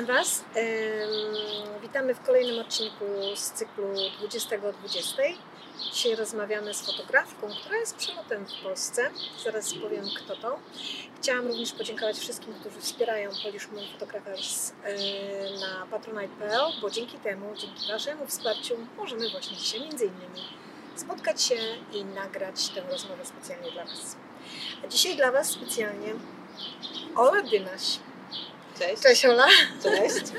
Witam Was. Witamy w kolejnym odcinku z cyklu 20 o 20. Dzisiaj rozmawiamy z fotografką, która jest przelotem w Polsce. Zaraz powiem kto to. Chciałam również podziękować wszystkim, którzy wspierają Polish Moon Photographers na patronite.pl, bo dzięki temu, dzięki Waszemu wsparciu możemy właśnie dzisiaj między innymi spotkać się i nagrać tę rozmowę specjalnie dla Was. A dzisiaj dla Was specjalnie Ola Dynaś. Cześć. Cześć Ola. Cześć.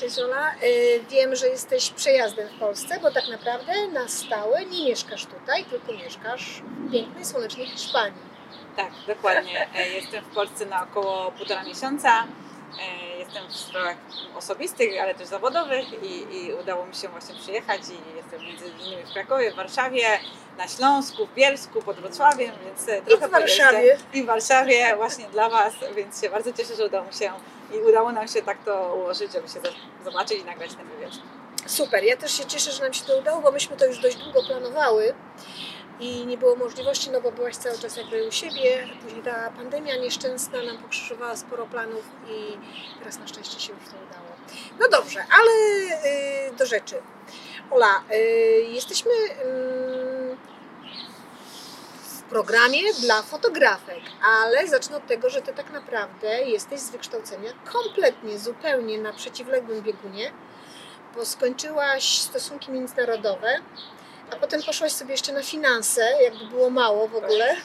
Cześć Ola. Y, wiem, że jesteś przejazdem w Polsce, bo tak naprawdę na stałe nie mieszkasz tutaj, tylko mieszkasz w pięknej, słonecznej Hiszpanii. Tak, dokładnie. E, jestem w Polsce na około półtora miesiąca. E, jestem w sprawach osobistych, ale też zawodowych i, i udało mi się właśnie przyjechać i jestem między innymi w Krakowie, w Warszawie, na Śląsku, w Bielsku, pod Wrocławiem, więc e, trochę I w Warszawie. I w Warszawie właśnie dla Was, więc się bardzo cieszę, że udało mi się i udało nam się tak to ułożyć, żeby się zobaczyć i nagrać ten wywiad. Super, ja też się cieszę, że nam się to udało, bo myśmy to już dość długo planowały i nie było możliwości, no bo byłaś cały czas jakby u siebie. Później ta pandemia nieszczęsna nam pokrzyżowała sporo planów i teraz na szczęście się już to udało. No dobrze, ale yy, do rzeczy. Ola, yy, jesteśmy yy, w programie dla fotografek, ale zacznę od tego, że ty tak naprawdę jesteś z wykształcenia kompletnie, zupełnie na przeciwległym biegunie, bo skończyłaś stosunki międzynarodowe, a potem poszłaś sobie jeszcze na finanse, jakby było mało w ogóle.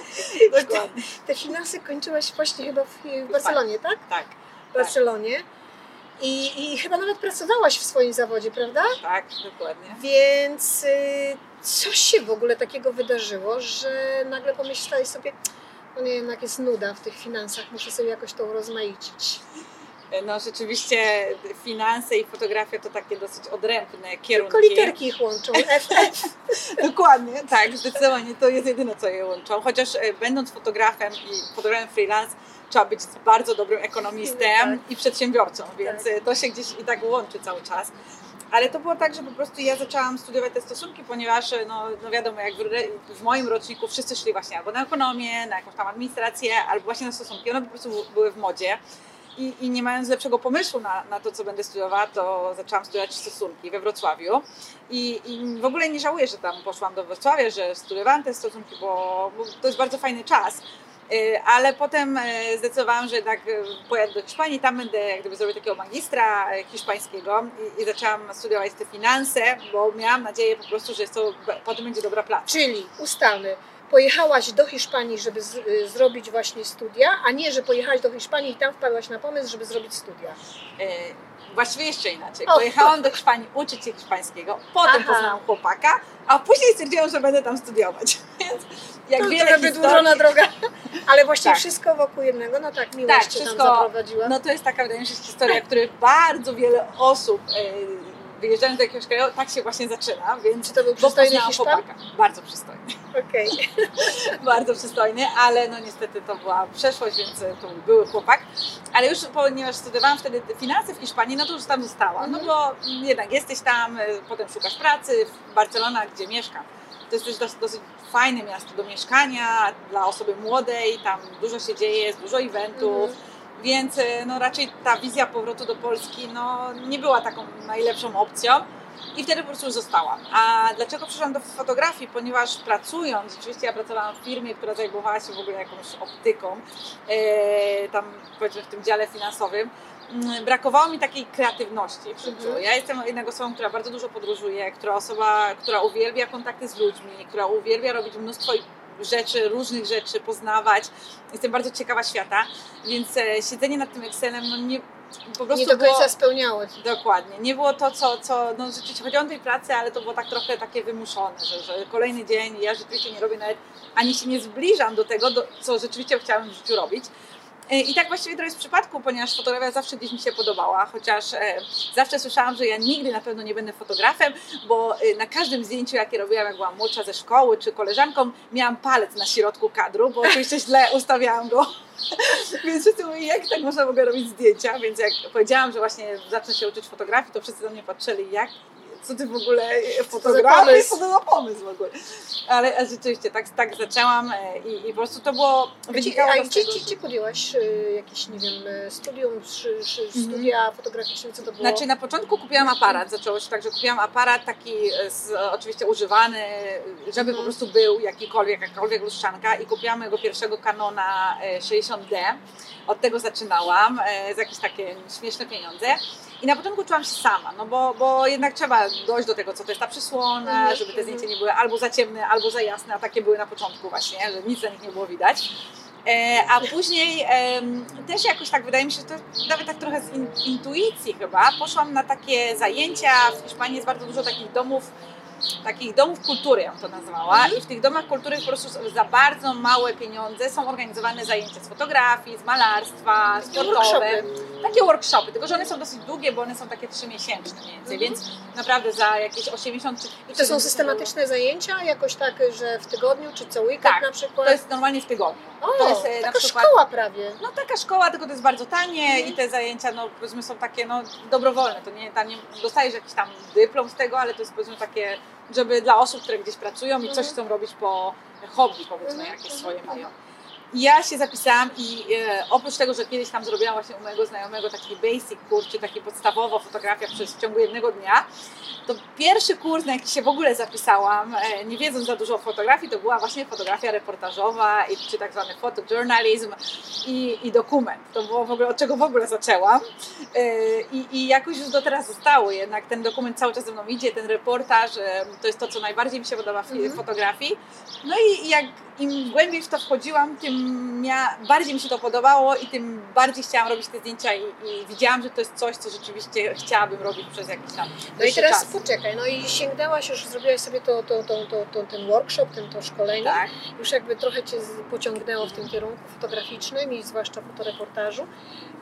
Dokładnie. Te finanse kończyłaś właśnie chyba w, w Barcelonie, tak? Tak. W Barcelonie. I, I chyba nawet pracowałaś w swoim zawodzie, prawda? Tak, dokładnie. Więc y, coś się w ogóle takiego wydarzyło, że nagle pomyślałeś sobie, no nie, jednak jest nuda w tych finansach, muszę sobie jakoś to urozmaicić. No rzeczywiście finanse i fotografia to takie dosyć odrębne kierunki. Tylko literki ich łączą, FF. Dokładnie, tak, zdecydowanie to jest jedyne, co je łączą. Chociaż e, będąc fotografem i fotografem freelance, trzeba być bardzo dobrym ekonomistem tak. i przedsiębiorcą, więc Tak. e, to się gdzieś i tak łączy cały czas. Ale to było tak, że po prostu ja zaczęłam studiować te stosunki, ponieważ e, no, no wiadomo, jak w, w moim roczniku wszyscy szli właśnie albo na ekonomię, na jakąś tam administrację, albo właśnie na stosunki. One po prostu były w modzie. I, I nie mając lepszego pomysłu na, na to, co będę studiowała, to zaczęłam studiować stosunki we Wrocławiu. I, I w ogóle nie żałuję, że tam poszłam do Wrocławia, że studiowałam te stosunki, bo, bo to jest bardzo fajny czas. Y, Ale potem y, zdecydowałam, że jednak y, pojadę do Hiszpanii, tam będę jak gdyby zrobić takiego magistra hiszpańskiego i, i zaczęłam studiować te finanse, bo miałam nadzieję po prostu, że to potem będzie dobra praca. Czyli ustalmy, pojechałaś do Hiszpanii, żeby z, y, zrobić właśnie studia, a nie, że pojechałaś do Hiszpanii i tam wpadłaś na pomysł, żeby zrobić studia. Y, Właściwie jeszcze inaczej. O. Pojechałam do Hiszpanii uczyć się hiszpańskiego, potem Aha. poznałam chłopaka, a później stwierdziłam, że będę tam studiować. Więc jak to wiele historii, wydłużona droga, ale właściwie Tak. wszystko wokół jednego, no tak, miłość Tak, cię tam wszystko- zaprowadziła. no to jest taka, wydaje mi się, historia, której bardzo wiele osób y, wyjeżdżając do jakiegoś kraju, tak się właśnie zaczyna, więc Czy to był przystojny chłopaka. Bardzo przystojny. Okej. bardzo przystojny, ale no niestety to była przeszłość, więc to był chłopak. Ale już ponieważ studiowałam wtedy te finanse w Hiszpanii, no to już tam zostałam. No Mhm. bo mm, jednak jesteś tam, e, potem szukasz pracy w Barcelona, gdzie mieszkam. To jest też dosyć, fajne miasto do mieszkania dla osoby młodej, tam dużo się dzieje, jest dużo eventów. Mhm. Więc e, no, raczej ta wizja powrotu do Polski no, nie była taką najlepszą opcją. I wtedy po prostu już zostałam. A dlaczego przyszłam do fotografii? Ponieważ pracując, rzeczywiście ja pracowałam w firmie, która zajmowała się w ogóle jakąś optyką, e, tam powiedzmy w tym dziale finansowym, mm, brakowało mi takiej kreatywności w życiu. Mhm. Ja jestem jednak osobą, która bardzo dużo podróżuje, która osoba, która uwielbia kontakty z ludźmi, która uwielbia robić mnóstwo rzeczy, różnych rzeczy, poznawać. Jestem bardzo ciekawa świata, więc e, siedzenie nad tym Excelem no nie, po prostu Nie do końca było... spełniało cię. Dokładnie. Nie było to, co, co no rzeczywiście chodziło o tej pracy, ale to było tak trochę takie wymuszone, że, że kolejny dzień ja rzeczywiście nie robię nawet, ani się nie zbliżam do tego, do, co rzeczywiście chciałam w życiu robić. E, I tak właściwie to jest w przypadku, ponieważ fotografia zawsze gdzieś mi się podobała, chociaż e, zawsze słyszałam, że ja nigdy na pewno nie będę fotografem, bo e, na każdym zdjęciu, jakie robiłam, jak byłam młodsza ze szkoły czy koleżanką, miałam palec na środku kadru, bo oczywiście źle ustawiałam go. Więc wszyscy mówili, jak tak można w ogóle robić zdjęcia, więc jak powiedziałam, że właśnie zacznę się uczyć fotografii, to wszyscy do mnie patrzyli, jak co ty w ogóle za fotografujesz, co to za pomysł w ogóle. Ale e, rzeczywiście, tak, tak zaczęłam e, i, i po prostu to było, wynikało A gdzie, gdzie, podjęłaś jakieś, nie wiem, studium, czy, czy studia fotograficzne, co to było? Mhm. Znaczy na początku kupiłam aparat, zaczęło się tak, że kupiłam aparat taki e, z, oczywiście używany, żeby Mhm. po prostu był jakikolwiek, jakakolwiek lustrzanka i kupiłam mojego pierwszego Canona e, 60D. Od tego zaczynałam, e, za jakieś takie śmieszne pieniądze. I na początku czułam się sama, no bo, bo jednak trzeba dojść do tego, co to jest ta przysłona, Mhm, żeby te zdjęcia nie były albo za ciemne, albo za jasne, a takie były na początku właśnie, że nic za nich nie było widać. E, a później em, też jakoś tak, wydaje mi się, że to nawet tak trochę z in, intuicji chyba, poszłam na takie zajęcia, w Hiszpanii jest bardzo dużo takich domów, takich domów kultury, ja to nazwała i w tych domach kultury po prostu za bardzo małe pieniądze są organizowane zajęcia z fotografii, z malarstwa, Takie sportowe. workshopy. Takie workshopy, tylko że one są dosyć długie, bo one są takie trzymiesięczne mniej więcej, więc naprawdę za jakieś 80 czy Mhm. I to są 70 systematyczne zajęcia, jakoś tak, że w tygodniu, czy co weekend Tak, na przykład? To jest normalnie w tygodniu. o, to jest, e, taka przykład- szkoła prawie. No taka szkoła, tylko to jest bardzo tanie Mhm. i te zajęcia, no powiedzmy są takie no dobrowolne, to nie, tam nie dostajesz jakiś tam dyplom z tego, ale to jest powiedzmy takie, żeby dla osób, które gdzieś pracują i coś chcą robić po hobby powiedzmy jakieś swoje mają. I ja się zapisałam i e, oprócz tego, że kiedyś tam zrobiłam właśnie u mojego znajomego taki basic kurs, czy taki podstawowa fotografia przez w ciągu jednego dnia, to pierwszy kurs, na jaki się w ogóle zapisałam, e, nie wiedząc za dużo o fotografii, to była właśnie fotografia reportażowa, i, czy tak zwany photojournalism i, i dokument. To było w ogóle, od czego w ogóle zaczęłam. E, I, I jakoś już do teraz zostało jednak. Ten dokument cały czas ze mną idzie, ten reportaż, e, to jest to, co najbardziej mi się podoba w Mhm. fotografii. No i jak im głębiej w to wchodziłam, tym bardziej mi się to podobało i tym bardziej chciałam robić te zdjęcia i, i widziałam, że to jest coś, co rzeczywiście chciałabym robić przez jakiś tam No i teraz czas. poczekaj, no i sięgnęłaś już, zrobiłaś sobie to, to, to, to, to, ten workshop, ten, to szkolenie. Tak. Już jakby trochę Cię pociągnęło w tym kierunku fotograficznym i zwłaszcza fotoreportażu.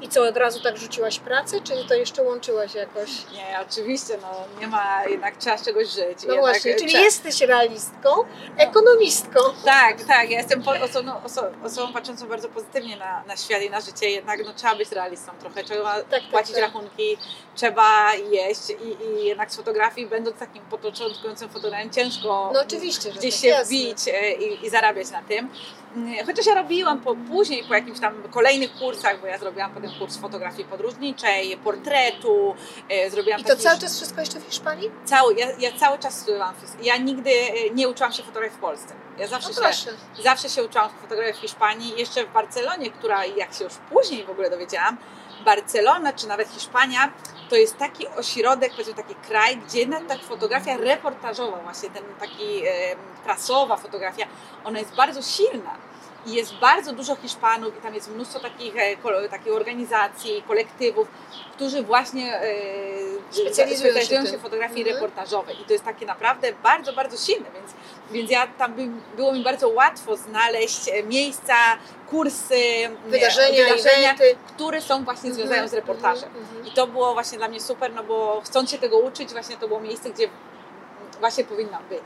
I co, od razu tak rzuciłaś pracę, czy to jeszcze łączyłaś jakoś? Nie, oczywiście, no nie ma, jednak trzeba z czegoś żyć. No właśnie, czyli jesteś realistką, ekonomistką. Tak, tak, ja jestem osobą, oso, osobą patrzącą bardzo pozytywnie na, na świat i na życie, jednak no, trzeba być realistą trochę, trzeba tak, płacić tak. rachunki, trzeba jeść i, i jednak z fotografii, będąc takim początkującym fotografem, ciężko No oczywiście, gdzieś tak, się jasne. wbić e, i, i zarabiać na tym. Mm, Chociaż ja robiłam po, później po jakimś tam kolejnych kursach, bo ja zrobiłam potem kurs fotografii podróżniczej, portretu, e, zrobiłam I to taki cały czas wszystko jeszcze w Hiszpanii? cały, ja, ja cały czas studiowałam. Ja nigdy e, nie uczyłam się fotografii w Polsce. Ja zawsze, No się, zawsze się uczyłam fotografii w Hiszpanii, jeszcze w Barcelonie, która jak się już później w ogóle dowiedziałam, Barcelona czy nawet Hiszpania to jest taki ośrodek, powiedzmy taki kraj, gdzie jednak ta fotografia reportażowa, właśnie ten taki e, prasowa fotografia, ona jest bardzo silna. I jest bardzo dużo Hiszpanów i tam jest mnóstwo takich, e, takich organizacji, kolektywów, którzy właśnie e, Specjalizują się w specjalizują tym. się w fotografii Mhm. reportażowej. I to jest takie naprawdę bardzo, bardzo silne, więc, więc ja tam by, było mi bardzo łatwo znaleźć e, miejsca, kursy, Wydarzenia, wydarzenia eventy. które są właśnie związane Mhm, z reportażem. mhm, mhm. I to było właśnie dla mnie super, no bo chcąc się tego uczyć, właśnie to było miejsce, gdzie właśnie powinnam być.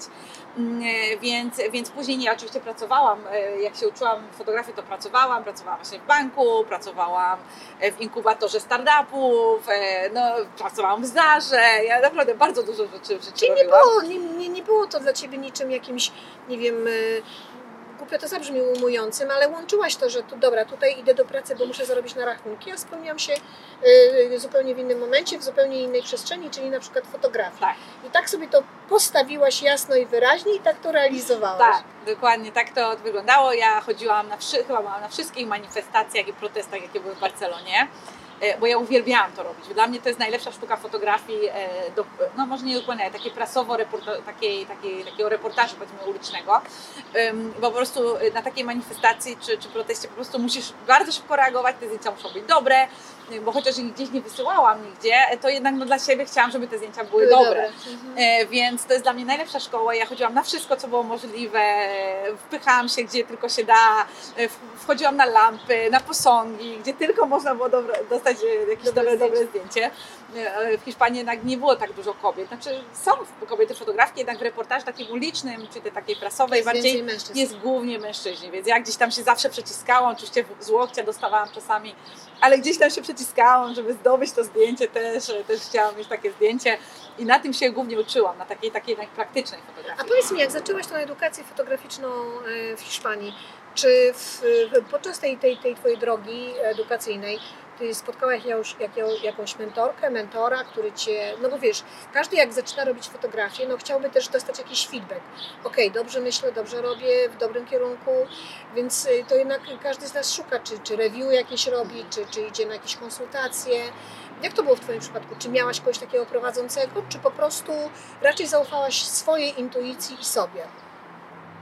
Mm, e, Więc, więc później nie, oczywiście pracowałam, e, jak się uczyłam fotografii, to pracowałam, pracowałam właśnie w banku, pracowałam e, w inkubatorze startupów, no, pracowałam w Zarze, ja naprawdę bardzo dużo rzeczy, rzeczy Czyli nie robiłam. było, nie, nie, nie było to dla Ciebie niczym jakimś, nie wiem, głupio to zabrzmi ujmującym, ale łączyłaś to, że tu, dobra, tutaj idę do pracy, bo muszę zarobić na rachunki, a spełniam się y, zupełnie w innym momencie, w zupełnie innej przestrzeni, czyli na przykład fotografii. Tak. I tak sobie to postawiłaś jasno i wyraźnie i tak to realizowałaś. Tak, dokładnie tak to wyglądało. Ja chodziłam na, chyba byłam na wszystkich manifestacjach i protestach, jakie były w Barcelonie, bo ja uwielbiałam to robić. Dla mnie to jest najlepsza sztuka fotografii, e, do, no może nie dokładnie, takie prasowo reporta- takiej, takiej, takiego reportażu powiedzmy ulicznego, bo po prostu na takiej manifestacji czy, czy proteście po prostu musisz bardzo szybko reagować, te zdjęcia muszą być dobre, bo chociaż ich gdzieś nie wysyłałam nigdzie, to jednak no, dla siebie chciałam, żeby te zdjęcia były, dobre. Mhm. E, Więc to jest dla mnie najlepsza szkoła. Ja chodziłam na wszystko, co było możliwe, wpychałam się gdzie tylko się da, e, wchodziłam na lampy, na posągi, gdzie tylko można było dobre, dostać e, jakieś Dobre dobre, dobre zdjęcie. E, W Hiszpanii jednak nie było tak dużo kobiet. Znaczy są kobiety fotografki, jednak w reportażu takim ulicznym, czy tej takiej prasowej Jest bardziej mężczyzn. jest głównie mężczyźni, więc ja gdzieś tam się zawsze przeciskałam, oczywiście z łokcia dostawałam czasami, ale gdzieś tam się przyciskałam, żeby zdobyć to zdjęcie też, też chciałam mieć takie zdjęcie i na tym się głównie uczyłam, na takiej, takiej praktycznej A fotografii. powiedz mi, jak zaczęłaś tą edukację fotograficzną e, w Hiszpanii, czy w, podczas tej, tej, tej Twojej drogi edukacyjnej Ty spotkałaś jakąś, jaką- jakąś mentorkę, mentora, który Cię, no bo wiesz, każdy jak zaczyna robić fotografię, no chciałby też dostać jakiś feedback. Okej, dobrze myślę, dobrze robię, w dobrym kierunku, więc y, to jednak każdy z nas szuka, czy, czy review jakieś robi, czy, czy idzie na jakieś konsultacje. Jak to było w Twoim przypadku? Czy miałaś kogoś takiego prowadzącego, czy po prostu raczej zaufałaś swojej intuicji i sobie?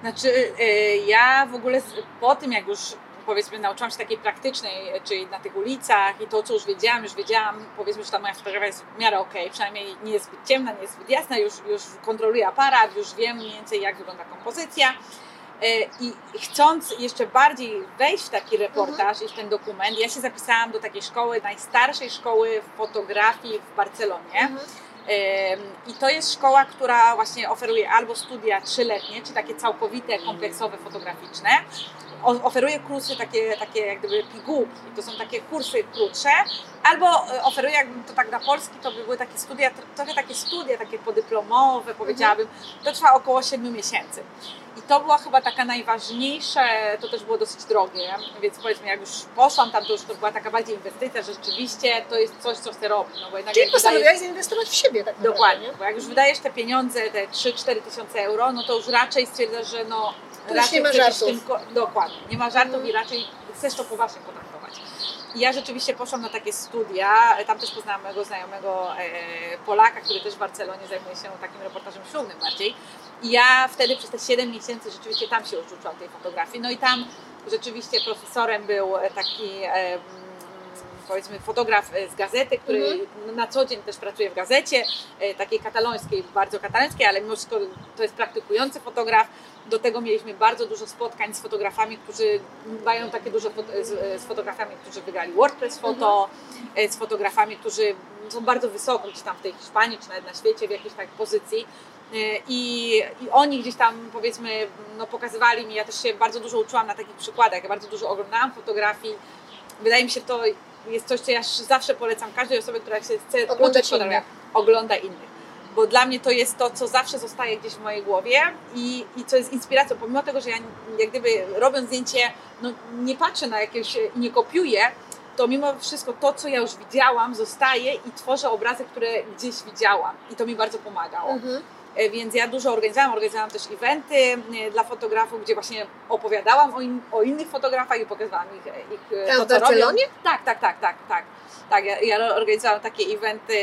Znaczy, y, ja w ogóle po tym, jak już powiedzmy nauczyłam się takiej praktycznej, czyli na tych ulicach i to, co już wiedziałam, już wiedziałam, powiedzmy, że ta moja fotografia jest w miarę okej, przynajmniej nie jest zbyt ciemna, nie jest zbyt jasna, już, już kontroluję aparat, już wiem mniej więcej, jak wygląda kompozycja. Y, I chcąc jeszcze bardziej wejść w taki reportaż i w ten dokument, ja się zapisałam do takiej szkoły, najstarszej szkoły fotografii w Barcelonie. Ym, I to jest szkoła, która właśnie oferuje albo studia trzyletnie, czy takie całkowite, kompleksowe, fotograficzne. Oferuje kursy takie, takie jak gdyby pigułki, to są takie kursy krótsze, albo e, oferuje, jakbym to tak na polski, to by były takie studia, tr- trochę takie studia, takie podyplomowe, powiedziałabym. To trwa około 7 miesięcy. I to była chyba taka najważniejsza, to też było dosyć drogie, więc powiedzmy, jak już poszłam tam, to już to była taka bardziej inwestycja, że rzeczywiście to jest coś, co chcę robić. No bo jednak Czyli wydajesz- postanowiłaś zainwestować w siebie tak naprawdę, Dokładnie, nie? bo jak już wydajesz te pieniądze, te 3-4 tysiące euro, no to już raczej stwierdzasz, że no To już raczej nie ma żartów. Tym, dokładnie, nie ma żartów Mhm. i raczej chcesz to poważnie potraktować. I ja rzeczywiście poszłam na takie studia, tam też poznałam mojego znajomego e, Polaka, który też w Barcelonie zajmuje się takim reportażem ślubnym bardziej. I ja wtedy przez te 7 miesięcy rzeczywiście tam się już uczyłam tej fotografii. No i tam rzeczywiście profesorem był e, taki e, mm, powiedzmy fotograf e, z gazety, który Mhm. na co dzień też pracuje w gazecie, e, takiej katalońskiej, bardzo katalońskiej, ale mimo wszystko to jest praktykujący fotograf. Do tego mieliśmy bardzo dużo spotkań z fotografami, którzy mają takie dużo fot- z, fotografami, którzy wygrali WordPress Photo, e, z fotografami, którzy są bardzo wysoko gdzieś tam w tej Hiszpanii, czy nawet na świecie w jakiejś tak pozycji. E, I, I oni gdzieś tam powiedzmy no, pokazywali mi, ja też się bardzo dużo uczyłam na takich przykładach, ja bardzo dużo oglądałam fotografii. Wydaje mi się to jest coś, co ja zawsze polecam każdej osobie, która się chce Oglądać uczyć fotografii, ogląda innych. Bo dla mnie to jest to, co zawsze zostaje gdzieś w mojej głowie i, i co jest inspiracją. Pomimo tego, że ja jak gdyby robiąc zdjęcie, no, nie patrzę na jakieś i nie kopiuję, to mimo wszystko to, co ja już widziałam, zostaje i tworzę obrazy, które gdzieś widziałam. I to mi bardzo pomagało. Mhm. E, Więc ja dużo organizowałam, organizowałam też eventy e, dla fotografów, gdzie właśnie opowiadałam o, in, o innych fotografach i pokazywałam ich, e, ich Tam to, w co robią. Tak, tak, tak, tak, tak. Tak, ja, ja organizowałam takie eventy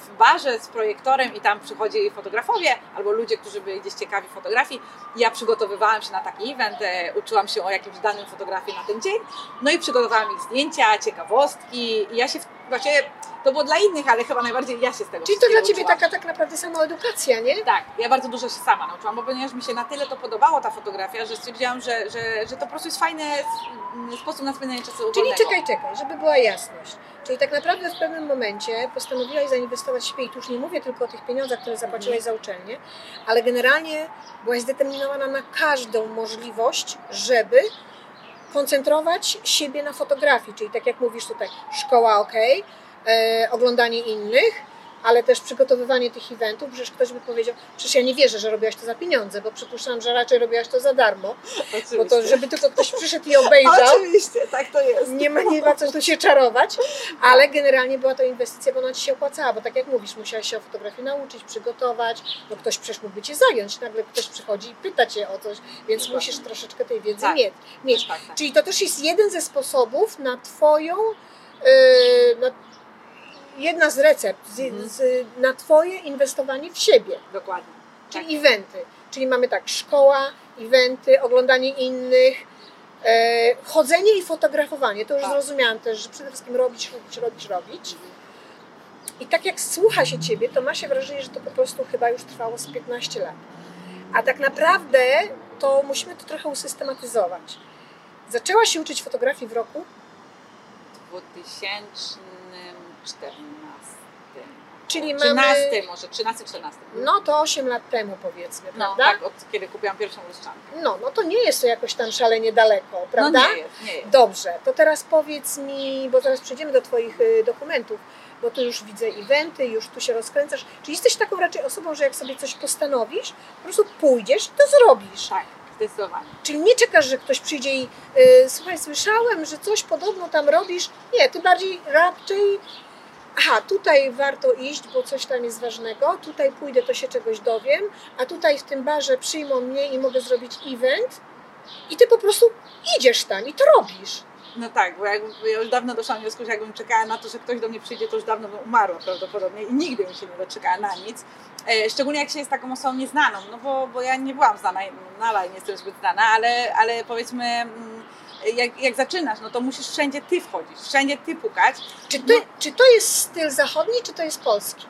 w barze z projektorem i tam przychodzili fotografowie albo ludzie, którzy byli gdzieś ciekawi fotografii. Ja przygotowywałam się na taki event, uczyłam się o jakimś danym fotografii na ten dzień, no i przygotowałam ich zdjęcia, ciekawostki i ja się w, właśnie, to było dla innych, ale chyba najbardziej ja się z tego Czyli to dla Ciebie uczyłam. taka tak naprawdę samoedukacja, nie? Tak, ja bardzo dużo się sama nauczyłam, bo ponieważ mi się na tyle to podobało ta fotografia, że stwierdziłam, że, że, że to po prostu jest fajny mm, sposób na spędzanie czasu Czyli wolnego. czekaj, czekaj, żeby była jasność. Czyli tak naprawdę w pewnym momencie postanowiłaś zainwestować w siebie i tu już nie mówię tylko o tych pieniądzach, które zapłaciłaś za uczelnię, ale generalnie byłaś zdeterminowana na każdą możliwość, żeby koncentrować siebie na fotografii. Czyli tak jak mówisz tutaj, szkoła ok, e, oglądanie innych, ale też przygotowywanie tych eventów, przecież ktoś by powiedział, przecież ja nie wierzę, że robiłaś to za pieniądze, bo przypuszczam, że raczej robiłaś to za darmo, Oczywiście. bo to żeby tylko ktoś przyszedł i obejrzał, Oczywiście, tak to jest. nie ma, nie ma co tu się czarować, ale generalnie była to inwestycja, bo ona Ci się opłacała, bo tak jak mówisz, musiałaś się o fotografii nauczyć, przygotować, no ktoś przecież mógłby Cię zająć, nagle ktoś przychodzi i pyta Cię o coś, więc Dokładnie. musisz troszeczkę tej wiedzy Tak. mieć. mieć. Tak, tak. Czyli to też jest jeden ze sposobów na Twoją, yy, na, jedna z recept z, mhm. z, na Twoje inwestowanie w siebie. Dokładnie. Czyli tak. eventy. Czyli mamy tak, szkoła, eventy, oglądanie innych, e, chodzenie i fotografowanie. To już tak. zrozumiałam też, że przede wszystkim robić, robić, robić, robić. I tak jak słucha się Ciebie, to ma się wrażenie, że to po prostu chyba już trwało z 15 lat. A tak naprawdę to musimy to trochę usystematyzować. Zaczęła się uczyć fotografii w roku 2000 14. Czyli 13 mamy... może, 13, 14. No to 8 lat temu powiedzmy, no, prawda? Tak, od kiedy kupiłam pierwszą lustrzankę. No, no to nie jest to jakoś tam szalenie daleko, prawda? No nie jest, nie jest. Dobrze, to teraz powiedz mi, bo zaraz przejdziemy do Twoich y, dokumentów, bo tu już widzę eventy, już tu się rozkręcasz. Czy jesteś taką raczej osobą, że jak sobie coś postanowisz, po prostu pójdziesz to zrobisz? Tak. Zdecydowanie. Czyli nie czekasz, że ktoś przyjdzie i y, słuchaj, słyszałem, że coś podobno tam robisz. Nie, ty bardziej raczej aha, tutaj warto iść, bo coś tam jest ważnego, tutaj pójdę, to się czegoś dowiem, a tutaj w tym barze przyjmą mnie i mogę zrobić event i ty po prostu idziesz tam i to robisz. No tak, bo jakby, ja już dawno doszłam do wniosku, że jakbym czekała na to, że ktoś do mnie przyjdzie, to już dawno bym umarła prawdopodobnie i nigdy bym się nie doczekała na nic. E, szczególnie jak się jest taką osobą nieznaną, no bo, bo ja nie byłam znana, nadal nie jestem zbyt znana, ale, ale powiedzmy, mm, jak, jak zaczynasz, no to musisz wszędzie ty wchodzić, wszędzie ty pukać. Czy to, No. czy to jest styl zachodni, czy to jest polski?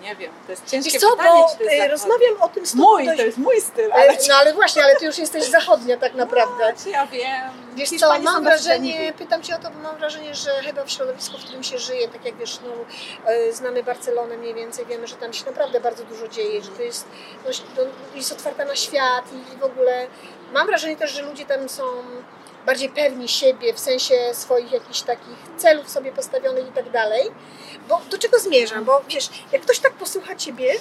Nie wiem, to jest ciężkie Wiesz co, pytanie, bo czy y, rozmawiam o tym z Mój, dość- to jest mój styl, y, ale... No ale właśnie, ale ty już jesteś zachodnia tak naprawdę. Czy ja wiem. Wiesz co, mam wrażenie, pytam Cię o to, bo mam wrażenie, że chyba w środowisku, w którym się żyje, tak jak wiesz, no, e, znamy Barcelonę mniej więcej, wiemy, że tam się naprawdę bardzo dużo dzieje, że to jest, no, to jest otwarta na świat i w ogóle mam wrażenie też, że ludzie tam są bardziej pewni siebie, w sensie swoich jakichś takich celów sobie postawionych i tak dalej. Bo do czego zmierzam? Bo wiesz, jak ktoś tak posłucha Ciebie,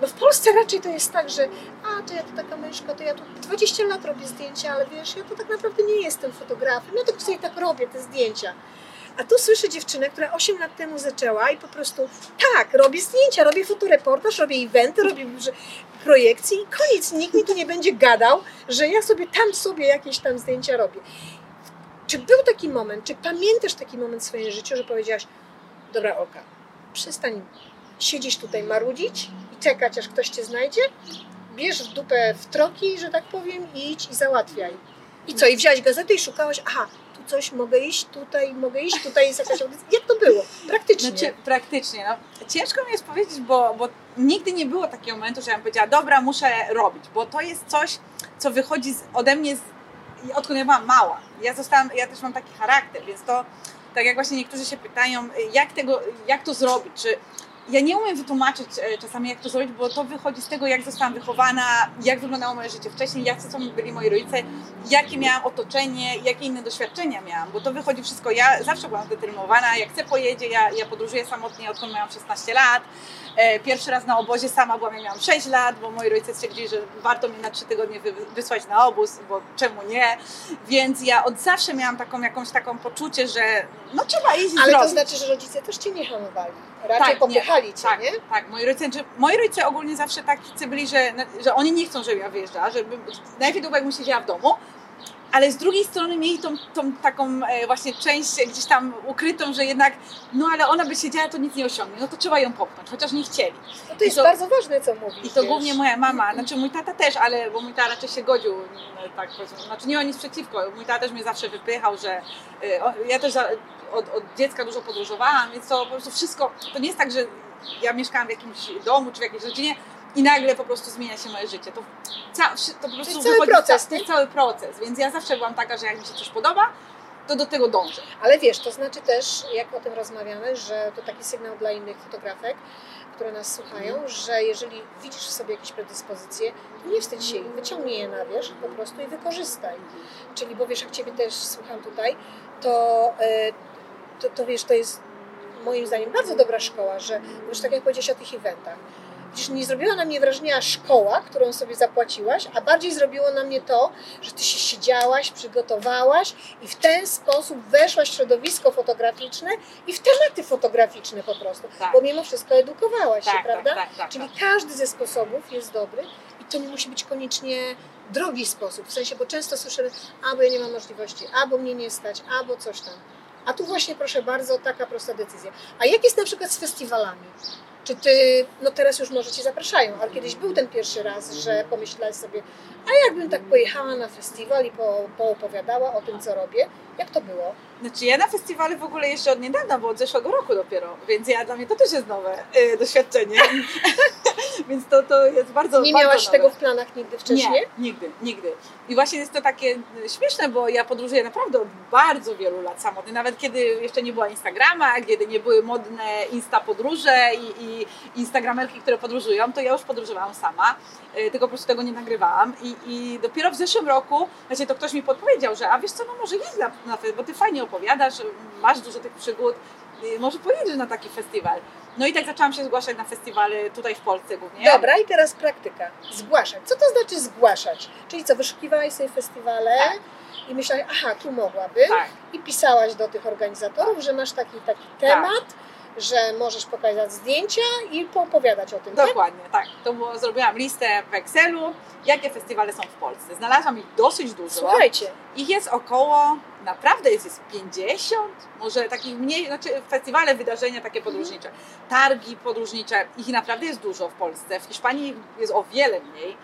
no w Polsce raczej to jest tak, że a, to ja tu taka myszka, to ja tu 20 lat robię zdjęcia, ale wiesz, ja to tak naprawdę nie jestem fotografem, ja tylko sobie tak robię te zdjęcia. A tu słyszę dziewczynę, która 8 lat temu zaczęła i po prostu tak, robię zdjęcia, robię fotoreportaż, robię eventy, robię projekcje i koniec. Nikt mi tu nie będzie gadał, że ja sobie tam sobie jakieś tam zdjęcia robię. Czy był taki moment, czy pamiętasz taki moment w swoim życiu, że powiedziałaś, dobra Oka, przestań siedzieć tutaj marudzić i czekać, aż ktoś cię znajdzie, bierz w dupę w troki, że tak powiem, i idź i załatwiaj. I co, i wziąłeś gazetę i szukałaś, aha, coś mogę iść, tutaj mogę iść, tutaj jest jakaś. Jak to było? Praktycznie. Znaczy, praktycznie, no. Ciężko mi jest powiedzieć, bo, bo nigdy nie było takiego momentu, że ja bym powiedziała, dobra, muszę robić, bo to jest coś, co wychodzi z, ode mnie, z, odkąd ja byłam mała. Ja zostałam, ja też mam taki charakter, więc to, tak jak właśnie niektórzy się pytają, jak tego, jak to zrobić, czy ja nie umiem wytłumaczyć e, czasami, jak to zrobić, bo to wychodzi z tego, jak zostałam wychowana, jak wyglądało moje życie wcześniej, jacy są byli moi rodzice, jakie miałam otoczenie, jakie inne doświadczenia miałam, bo to wychodzi wszystko. Ja zawsze byłam zdeterminowana, jak chcę pojedzie, ja, ja podróżuję samotnie, odkąd miałam 16 lat. E, Pierwszy raz na obozie sama byłam, jak miałam 6 lat, bo moi rodzice stwierdzili, że warto mnie na 3 tygodnie wy, wysłać na obóz, bo czemu nie? Więc ja od zawsze miałam taką jakąś taką poczucie, że no trzeba iść Ale to zrobić. znaczy, że rodzice też cię nie hamowali. Raczej Tak, nie. popychali cię, Tak, nie? tak. Moi rodzice, że, moi rodzice ogólnie zawsze tacy byli, że, że oni nie chcą, żebym ja wyjeżdżała, żeby najpierw długo jakbym siedziała w domu, ale z drugiej strony mieli tą, tą taką e, właśnie część gdzieś tam ukrytą, że jednak, no ale ona by siedziała, to nic nie osiągnie, no to trzeba ją popchnąć, chociaż nie chcieli. No to jest to- bardzo ważne, co mówisz. I to wiesz. głównie moja mama, znaczy mój tata też, ale bo mój tata raczej się godził, mm, tak powiedzmy, znaczy nie ma nic przeciwko, mój tata też mnie zawsze wypychał, że o- ja też od, od dziecka dużo podróżowałam, więc to po prostu wszystko, to nie jest tak, że ja mieszkałam w jakimś domu czy w jakiejś rodzinie i nagle po prostu zmienia się moje życie. To, ca, to po prostu cały proces, to nie? jest cały proces, więc ja zawsze byłam taka, że jak mi się coś podoba, to do tego dążę. Ale wiesz, to znaczy też, jak o tym rozmawiamy, że to taki sygnał dla innych fotografek, które nas słuchają, że jeżeli widzisz w sobie jakieś predyspozycje, to nie wstydź się ich, wyciągnij je na wierzch po prostu i wykorzystaj. Czyli, bo wiesz, jak Ciebie też słucham tutaj, to, e, to, to wiesz, to jest moim zdaniem bardzo dobra szkoła, że już tak jak powiedziałeś o tych eventach, Przecież nie zrobiła na mnie wrażenia szkoła, którą sobie zapłaciłaś, a bardziej zrobiło na mnie to, że ty się siedziałaś, przygotowałaś i w ten sposób weszłaś w środowisko fotograficzne i w tematy fotograficzne po prostu. Tak. Bo mimo wszystko edukowałaś się, Tak, prawda? tak, tak, tak, Czyli tak. każdy ze sposobów jest dobry i to nie musi być koniecznie drogi sposób. W sensie, bo często słyszymy, albo ja nie mam możliwości, albo mnie nie stać, albo coś tam. A tu właśnie proszę bardzo, taka prosta decyzja. A jak jest na przykład z festiwalami? Czy ty, no teraz już może cię zapraszają, ale kiedyś był ten pierwszy raz, że pomyślałaś sobie, a jakbym tak pojechała na festiwal i po, poopowiadała o tym, co robię, jak to było? Znaczy ja na festiwale w ogóle jeszcze od niedawna, bo od zeszłego roku dopiero, więc ja dla mnie to też jest nowe y, doświadczenie. Więc to, to jest bardzo Nie bardzo miałaś nowe. tego w planach nigdy wcześniej? Nie, nigdy, nigdy. I właśnie jest to takie e, śmieszne, bo ja podróżuję naprawdę od bardzo wielu lat samotnie. Nawet kiedy jeszcze nie było Instagrama, kiedy nie były modne Insta podróże i, i Instagramerki, które podróżują, to ja już podróżowałam sama, e, tylko po prostu tego nie nagrywałam. I, i dopiero w zeszłym roku, znaczy to ktoś mi podpowiedział, że a wiesz co, no może jedź na, na bo ty fajnie opowiadasz, masz dużo tych przygód, e, może pojedziesz na taki festiwal. No i tak zaczęłam się zgłaszać na festiwale tutaj w Polsce głównie. Dobra, i teraz praktyka. Zgłaszać. Co to znaczy zgłaszać? Czyli co, wyszukiwałaś sobie festiwale Tak. i myślałaś, aha, tu mogłabym. Tak. I pisałaś do tych organizatorów, że masz taki taki temat, że możesz pokazać zdjęcia i poopowiadać o tym. tak? Dokładnie, tak. To było, zrobiłam listę w Excelu, jakie festiwale są w Polsce. Znalazłam ich dosyć dużo. Słuchajcie, Ich jest około, naprawdę jest, jest 50, może takich mniej, znaczy festiwale, wydarzenia takie podróżnicze, targi podróżnicze, ich naprawdę jest dużo w Polsce. W Hiszpanii jest o wiele mniej.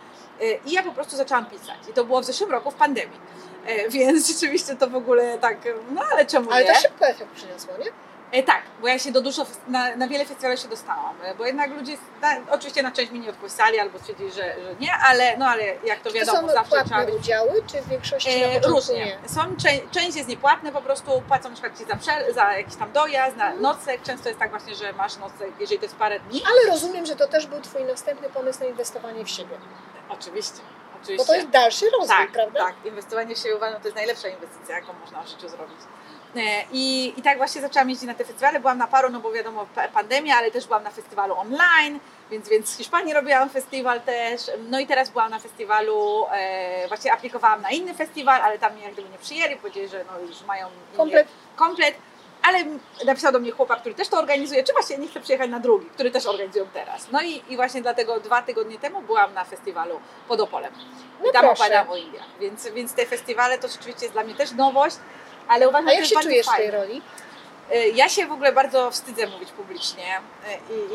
Y, I ja po prostu zaczęłam pisać. I to było w zeszłym roku w pandemii. Y, Więc rzeczywiście to w ogóle tak, no ale czemu ale nie? to szybko efekt przyniosło, nie? E, tak, bo ja się do dużo, na, na wiele festiwali się dostałam, e, bo jednak ludzie, na, oczywiście na część mi nie odpisali albo stwierdzili, że, że nie, ale, no ale jak to Czy to wiadomo, są zawsze trzeba być... udziały, czy w większości na E, początku różnie. nie? Są, czę- część jest niepłatne, po prostu płacą na przykład ci za, prze, za jakiś tam dojazd, Mhm. na nocleg. Często jest tak właśnie, że masz nocleg, jeżeli to jest parę dni. Ale rozumiem, że to też był Twój następny pomysł na inwestowanie w siebie. Oczywiście, Bo oczywiście. to jest dalszy rozwój, tak, prawda? Tak, inwestowanie w siebie uważam, to jest najlepsza inwestycja, jaką można w życiu zrobić. E, I, I tak właśnie zaczęłam jeździć na te festiwale. Byłam na paru, no bo wiadomo, pa- pandemia, ale też byłam na festiwalu online, więc, więc w Hiszpanii robiłam festiwal też. No i teraz byłam na festiwalu, e, właśnie aplikowałam na inny festiwal, ale tam mnie jak gdyby nie przyjęli, powiedzieli, że no już mają Komplet. komplet. Ale napisał do mnie chłopak, który też to organizuje, czy właśnie nie chce przyjechać na drugi, który też organizują teraz. No i, i właśnie dlatego dwa tygodnie temu byłam na festiwalu pod Opolem. No I tam proszę. opowiadam o Indiach. Więc, więc te festiwale to rzeczywiście jest dla mnie też nowość, ale uważam, A że jak się czujesz w bardzo tej fajne. roli? Y, Ja się w ogóle bardzo wstydzę mówić publicznie y, i,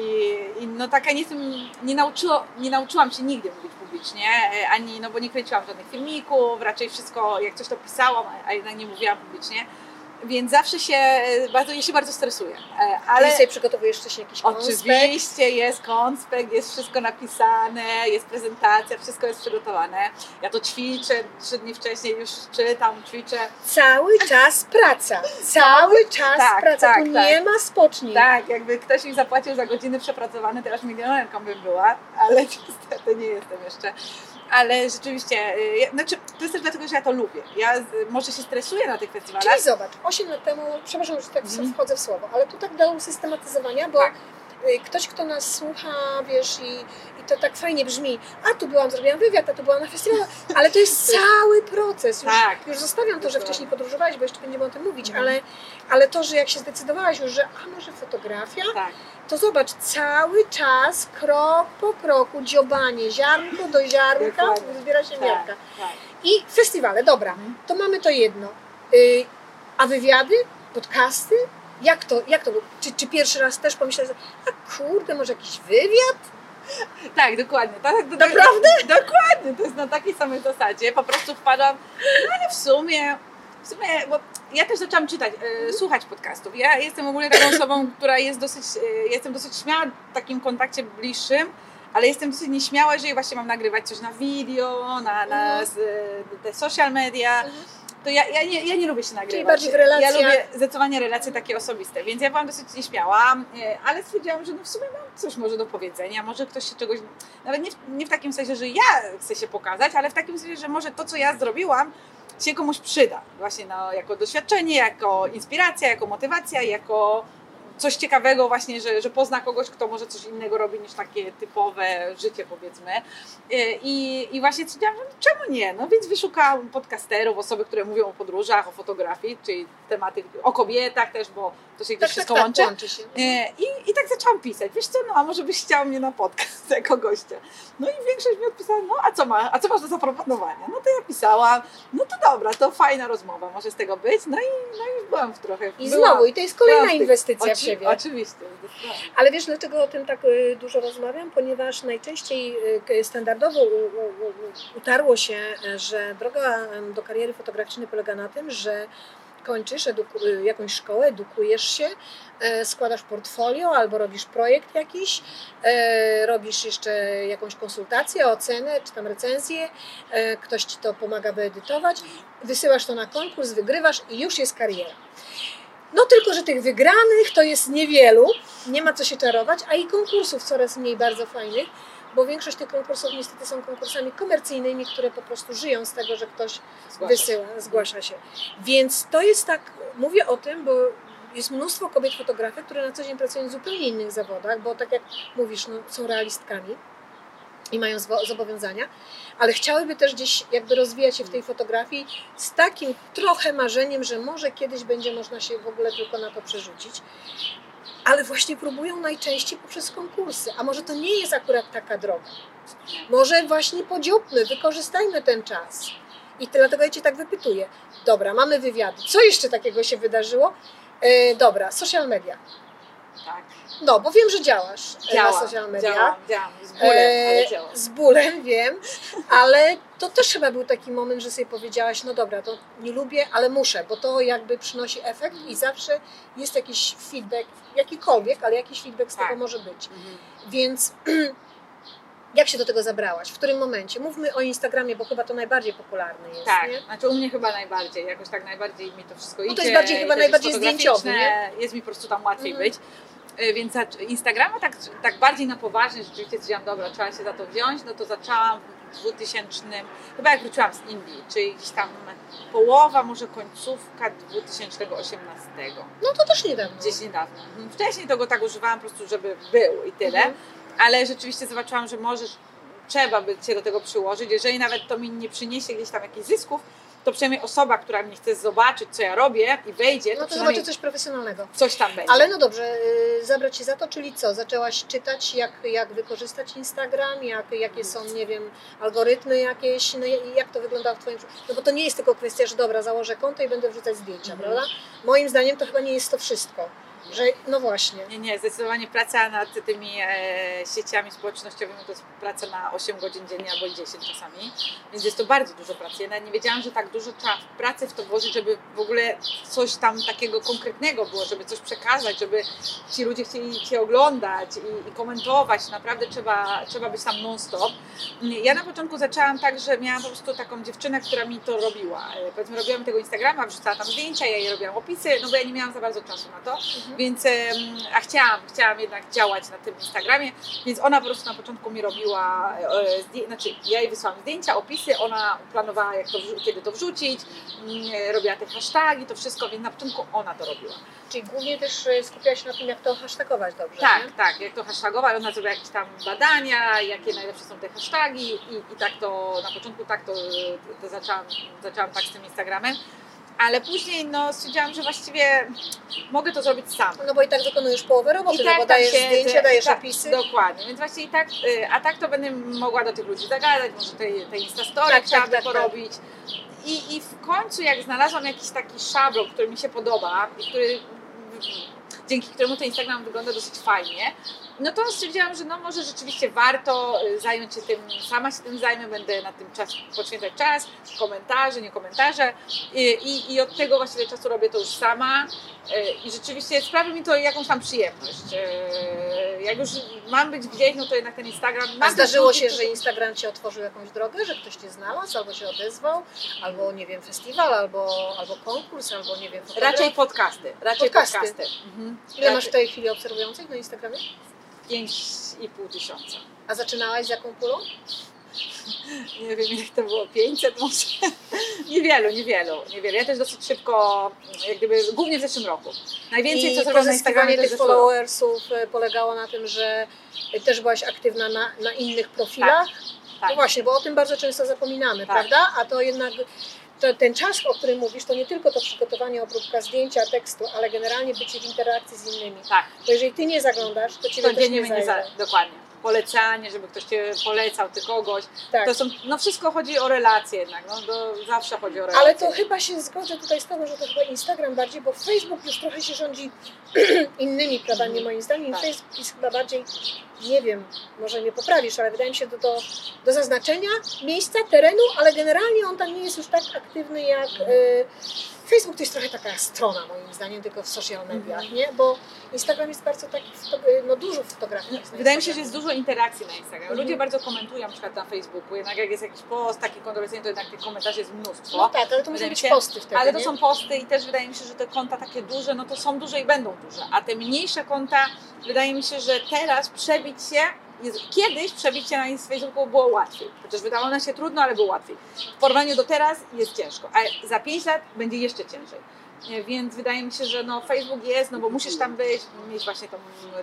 i, i no taka nie jestem, nie, nauczyło, nie nauczyłam się nigdy mówić publicznie, y, ani, no bo nie kręciłam żadnych filmików, raczej wszystko, jak coś to pisałam, a jednak nie mówiłam publicznie, więc zawsze się, y, bardzo, ja się bardzo stresuję, Y, ale... Ale sobie przygotowujesz wcześniej jakiś konspekt? Oczywiście jest konspekt, jest wszystko napisane, jest prezentacja, wszystko jest przygotowane. Ja to ćwiczę, trzy dni wcześniej już czytam, ćwiczę. Cały czas praca. Cały czas Tak, praca. tak, tu tak. nie ma spoczni. Tak, jakby ktoś mi zapłacił za godziny przepracowane, teraz milionerką bym była, ale niestety nie jestem jeszcze. Ale rzeczywiście, y, ja- znaczy, to jest też dlatego, że ja to lubię. Ja może się stresuję na tych festiwalach. Czyli zobacz, 8 lat temu, przepraszam, że tak Mhm. wchodzę w słowo, ale tu tak do usystematyzowania, bo Tak. y, ktoś, kto nas słucha, wiesz, i, i to tak fajnie brzmi, a tu byłam, zrobiłam wywiad, a tu byłam na festiwalu, ale to jest cały proces. Już, Tak. już zostawiam to, że wcześniej podróżowałeś, bo jeszcze będziemy o tym mówić, Mhm. ale, ale to, że jak się zdecydowałaś już, że a może fotografia, Tak, to zobacz, cały czas, krok po kroku, dziobanie, ziarnko do ziarnka, Dokładnie. zbiera się tak, miarka. tak. I festiwale, dobra, to mamy to jedno. Y, a wywiady, podcasty? Jak to, jak to? Czy, czy pierwszy raz też pomyślałeś, a kurde, może jakiś wywiad? Tak, dokładnie. Tak, to, Naprawdę? Dokładnie, to jest na takiej samej zasadzie. Po prostu wpadłam, no ale w sumie, w sumie, bo ja też zaczęłam czytać, e, słuchać podcastów. Ja jestem ogólnie taką osobą, która jest dosyć, e, jestem dosyć śmiała w takim kontakcie bliższym, ale jestem dosyć nieśmiała, jeżeli właśnie mam nagrywać coś na video, na, na Mhm. z, e, te social media. To ja, ja, nie, ja nie lubię się nagrywać. bardziej w relacjach. Ja lubię zdecydowanie relacje takie osobiste, więc ja byłam dosyć nieśmiała, ale stwierdziłam, że no w sumie mam coś może do powiedzenia, może ktoś się czegoś, nawet nie w, nie w takim sensie, że ja chcę się pokazać, ale w takim sensie, że może to, co ja zrobiłam, się komuś przyda. Właśnie no, jako doświadczenie, jako inspiracja, jako motywacja, jako coś ciekawego właśnie, że, że pozna kogoś, kto może coś innego robi niż takie typowe życie powiedzmy. E, I, i właśnie stwierdziłam, że czemu nie? No więc wyszukałam podcasterów, osoby, które mówią o podróżach, o fotografii, czyli tematy o kobietach też, bo to się gdzieś Tak, tak, wszystko tak, łączy. łączy się. E, I, I tak zaczęłam pisać. Wiesz co, no a może byś chciał mnie na podcast jako gościa. No i większość mi odpisała, no a co, ma, a co masz do zaproponowania? No to ja pisałam, no to dobra, to fajna rozmowa może z tego być. No i, no i byłam w trochę. I byłam- znowu, i to jest kolejna inwestycja w oczy- siebie. Oczywiście. Ale wiesz, dlaczego o tym tak y, dużo rozmawiam? Ponieważ najczęściej y, standardowo utarło się, y, że droga do kariery fotograficznej polega na tym, że kończysz jakąś szkołę, edukujesz się, e, składasz portfolio albo robisz projekt jakiś, e, robisz jeszcze jakąś konsultację, ocenę czy tam recenzję, e, ktoś ci to pomaga wyedytować, wysyłasz to na konkurs, wygrywasz i już jest kariera. No tylko, że tych wygranych to jest niewielu, nie ma co się czarować, a i konkursów coraz mniej bardzo fajnych, bo większość tych konkursów niestety są konkursami komercyjnymi, które po prostu żyją z tego, że ktoś Zgłaszam. wysyła, zgłasza się. Więc to jest tak, mówię o tym, bo jest mnóstwo kobiet fotografek, które na co dzień pracują w zupełnie innych zawodach, bo tak jak mówisz, no, są realistkami i mają zobowiązania, ale chciałyby też gdzieś jakby rozwijać się w tej fotografii z takim trochę marzeniem, że może kiedyś będzie można się w ogóle tylko na to przerzucić. Ale właśnie próbują najczęściej poprzez konkursy, a może to nie jest akurat taka droga. Może właśnie podzióbmy, wykorzystajmy ten czas. I dlatego ja Cię tak wypytuję. Dobra, mamy wywiady. Co jeszcze takiego się wydarzyło? E, dobra, social media. Tak. No, bo wiem, że działasz e, Działam, na social media. działam, działam. Z bólem, E, ale działam. Z bólem, wiem, ale to też chyba był taki moment, że sobie powiedziałaś, no dobra, to nie lubię, ale muszę, bo to jakby przynosi efekt i zawsze jest jakiś feedback, jakikolwiek, ale jakiś feedback z Tak. tego może być. Mhm. Więc jak się do tego zabrałaś? W którym momencie? Mówmy o Instagramie, bo chyba to najbardziej popularny jest, Tak, nie? znaczy u mnie chyba najbardziej, jakoś tak najbardziej mi to wszystko idzie. No to jest bardziej chyba najbardziej zdjęciowy, Jest mi po prostu tam łatwiej Mhm. być. Y, Więc Instagrama tak, tak bardziej na poważnie rzeczywiście stwierdziłam, dobra, trzeba się za to wziąć, no to zaczęłam w 2000, chyba jak wróciłam z Indii, czyli gdzieś tam połowa, może końcówka 2018, No to też niedawno. gdzieś niedawno. Wcześniej to go tak używałam po prostu, żeby był i tyle, Mhm. Ale rzeczywiście zobaczyłam, że możesz, trzeba by się do tego przyłożyć, jeżeli nawet to mi nie przyniesie gdzieś tam jakichś zysków, to przynajmniej osoba, która mnie chce zobaczyć, co ja robię i wejdzie, No to to przynajmniej zobaczę coś profesjonalnego. coś tam będzie. Ale no dobrze, y, zabrać się za to, czyli co? Zaczęłaś czytać, jak, jak wykorzystać Instagram, jak, jakie są, nie wiem, algorytmy jakieś, no jak to wyglądało w Twoim życiu? No bo to nie jest tylko kwestia, że dobra, założę konto i będę wrzucać zdjęcia, Mhm. prawda? Moim zdaniem to chyba nie jest to wszystko. Że, no właśnie. Nie, nie, zdecydowanie praca nad tymi e, sieciami społecznościowymi to jest praca na 8 godzin dziennie albo i 10 czasami, więc jest to bardzo dużo pracy. Ja nie wiedziałam, że tak dużo trzeba pracy w to włożyć, żeby w ogóle coś tam takiego konkretnego było, żeby coś przekazać, żeby ci ludzie chcieli Cię oglądać i, i komentować. Naprawdę trzeba, trzeba być tam non-stop. Ja na początku zaczęłam tak, że miałam po prostu taką dziewczynę, która mi to robiła. E, Powiedzmy, robiłam tego Instagrama, wrzucała tam zdjęcia, ja jej robiłam opisy, no bo ja nie miałam za bardzo czasu na to. Więc, a chciałam, chciałam jednak działać na tym Instagramie, więc ona po prostu na początku mi robiła, e, zdję, znaczy ja jej wysłałam zdjęcia, opisy, ona planowała jak to, kiedy to wrzucić, mm, robiła te hasztagi, to wszystko, więc na początku ona to robiła. Czyli głównie też skupiałaś się na tym, jak to hashtagować dobrze, Tak, nie? tak, jak to hashtagować, ona zrobiła jakieś tam badania, jakie najlepsze są te hasztagi i, i tak to, na początku tak to, to zaczęłam, zaczęłam tak z tym Instagramem. Ale później no, stwierdziłam, że właściwie mogę to zrobić sama. No bo i tak wykonujesz połowę roboty, I no tak bo dajesz siedzę, zdjęcia, dajesz tak, opisy. Dokładnie, więc właśnie i tak, y, a tak to będę mogła do tych ludzi zagadać, może te, te Instastory Tak, tak, by tak, tak. porobić. I, I w końcu jak znalazłam jakiś taki szablon, który mi się podoba i który, dzięki któremu ten Instagram wygląda dosyć fajnie, no to stwierdziłam, że no może rzeczywiście warto y, zająć się tym, sama się tym zajmę, będę na tym czas, poświęcać czas, komentarze, nie komentarze i, i, i od tego właściwie czasu robię to już sama y, i rzeczywiście sprawia mi to jakąś tam przyjemność. Y, Jak już mam być gdzieś, no to jednak ten Instagram... A zdarzyło ludzi, się, że Instagram Ci otworzył jakąś drogę, że ktoś Cię znalazł, albo się odezwał, albo nie wiem, festiwal, albo, albo konkurs, albo nie wiem, fotograf? Raczej podcasty, raczej Podcasty. podcasty. Mhm. Ile masz w tej chwili obserwujących na Instagramie? 5,5 tysiąca. A zaczynałaś z jaką pulą? Nie wiem, jak to było, 500 może? niewielu, niewielu, niewielu. Ja też dosyć szybko, jak gdyby, głównie w zeszłym roku. Najwięcej, I co zrobiłam na Instagramie, tych followersów e, polegało na tym, że też byłaś aktywna na, na innych profilach. No Tak. właśnie, bo o tym bardzo często zapominamy, Tak. prawda? A to jednak to, ten czas, o którym mówisz, to nie tylko to przygotowanie, obróbka zdjęcia, tekstu, ale generalnie bycie w interakcji z innymi. Tak, Bo jeżeli ty nie zaglądasz, to ciebie też nie mnie zajmie. za, dokładnie. Polecanie, żeby ktoś Cię polecał, Ty kogoś. Tak. To są, no wszystko chodzi o relacje jednak, no to zawsze chodzi o relacje. Ale to chyba się zgodzę tutaj z Tobą, że to chyba Instagram bardziej, bo Facebook już trochę się rządzi innymi prawami moim zdaniem. Tak. Facebook jest chyba bardziej nie wiem, może mnie poprawisz, ale wydaje mi się do, do, do zaznaczenia miejsca, terenu, ale generalnie on tam nie jest już tak aktywny jak y, Facebook to jest trochę taka strona moim zdaniem, tylko w social mediach, Mhm. nie? Bo Instagram jest bardzo taki, no dużo fotografii jest Wydaje mi się, że jest dużo interakcji na Instagramie. Ludzie Mhm. bardzo komentują na przykład na Facebooku, jednak jak jest jakiś post taki kontrowersyjny, to jednak tych komentarzy jest mnóstwo. No tak, ale to muszą być posty wtedy, Ale to nie? są posty i też wydaje mi się, że te konta takie duże, no to są duże i będą duże. A te mniejsze konta, wydaje mi się, że teraz przebić się, kiedyś przebić się na Facebooku było łatwiej. Chociaż wydawało nam się trudno, ale było łatwiej. W porównaniu do teraz jest ciężko, a za 5 lat będzie jeszcze ciężej. Nie, Więc wydaje mi się, że no Facebook jest, no bo musisz tam być, mieć właśnie tą,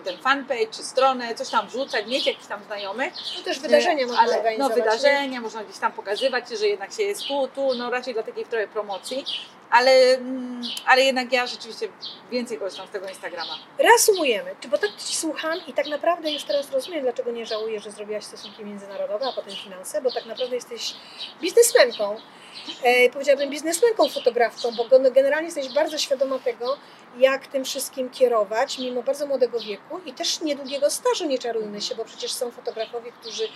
ten fanpage czy stronę, coś tam wrzucać, mieć jakichś tam znajomych. No też wydarzenia można ale, No organizować. nie? wydarzenia, można gdzieś tam pokazywać, że jednak się jest tu, tu, no raczej dla takiej trochę promocji. Ale, mm, ale jednak ja rzeczywiście więcej korzystam z tego Instagrama. Reasumujemy, czy- bo tak Ci słucham i tak naprawdę już teraz rozumiem, dlaczego nie żałuję, że zrobiłaś stosunki międzynarodowe, a potem finanse, bo tak naprawdę jesteś biznesmenką. E, powiedziałabym biznesmenką, fotografką, bo gen- generalnie jesteś bardzo świadoma tego, jak tym wszystkim kierować, mimo bardzo młodego wieku i też niedługiego stażu, nie czarujmy się, bo przecież są fotografowie, którzy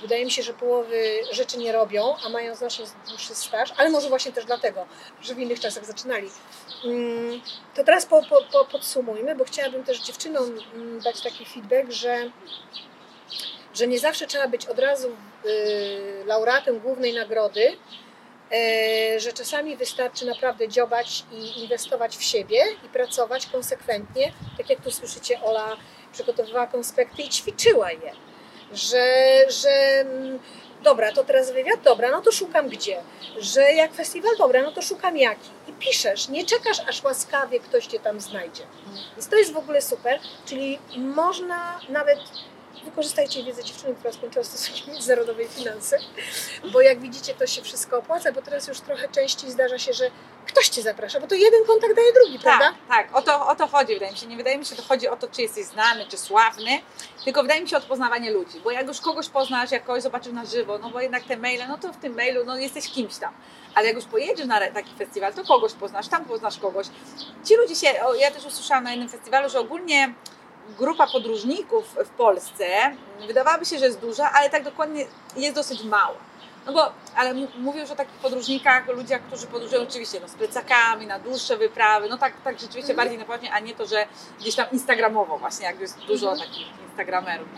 wydaje mi się, że połowy rzeczy nie robią, a mają znacznie dłuższy staż, ale może właśnie też dlatego, że w innych czasach zaczynali. Mm, To teraz po, po, po podsumujmy, bo chciałabym też dziewczynom mm, dać taki feedback, że, że nie zawsze trzeba być od razu y, laureatem głównej nagrody, że czasami wystarczy naprawdę dziobać i inwestować w siebie i pracować konsekwentnie. Tak jak tu słyszycie, Ola przygotowywała konspekty i ćwiczyła je. Że, że mm, dobra, to teraz wywiad, dobra, no to szukam gdzie. Że jak festiwal, dobra, no to szukam jaki. I piszesz, nie czekasz aż łaskawie ktoś cię tam znajdzie. Więc to jest w ogóle super, czyli można nawet wykorzystajcie wiedzę dziewczyny, która skończyła stosunki międzynarodowe i finanse, bo jak widzicie, to się wszystko opłaca, bo teraz już trochę częściej zdarza się, że ktoś cię zaprasza, bo to jeden kontakt daje drugi, prawda? Tak, tak, o to, o to chodzi, wydaje mi się. Nie wydaje mi się, że to chodzi o to, czy jesteś znany, czy sławny, tylko wydaje mi się o poznawanie ludzi, bo jak już kogoś poznasz, jak kogoś zobaczysz na żywo, no bo jednak te maile, no to w tym mailu, no jesteś kimś tam. Ale jak już pojedziesz na taki festiwal, to kogoś poznasz, tam poznasz kogoś. Ci ludzie się, o, ja też usłyszałam na jednym festiwalu, że ogólnie grupa podróżników w Polsce wydawałaby się, że jest duża, ale tak dokładnie jest dosyć mała. No bo, ale mówię już o takich podróżnikach, ludziach, którzy podróżują oczywiście no, z plecakami, na dłuższe wyprawy, no tak, tak rzeczywiście Mhm. bardziej na poważnie, a nie to, że gdzieś tam instagramowo właśnie, jak jest dużo Mhm. takich instagramerów,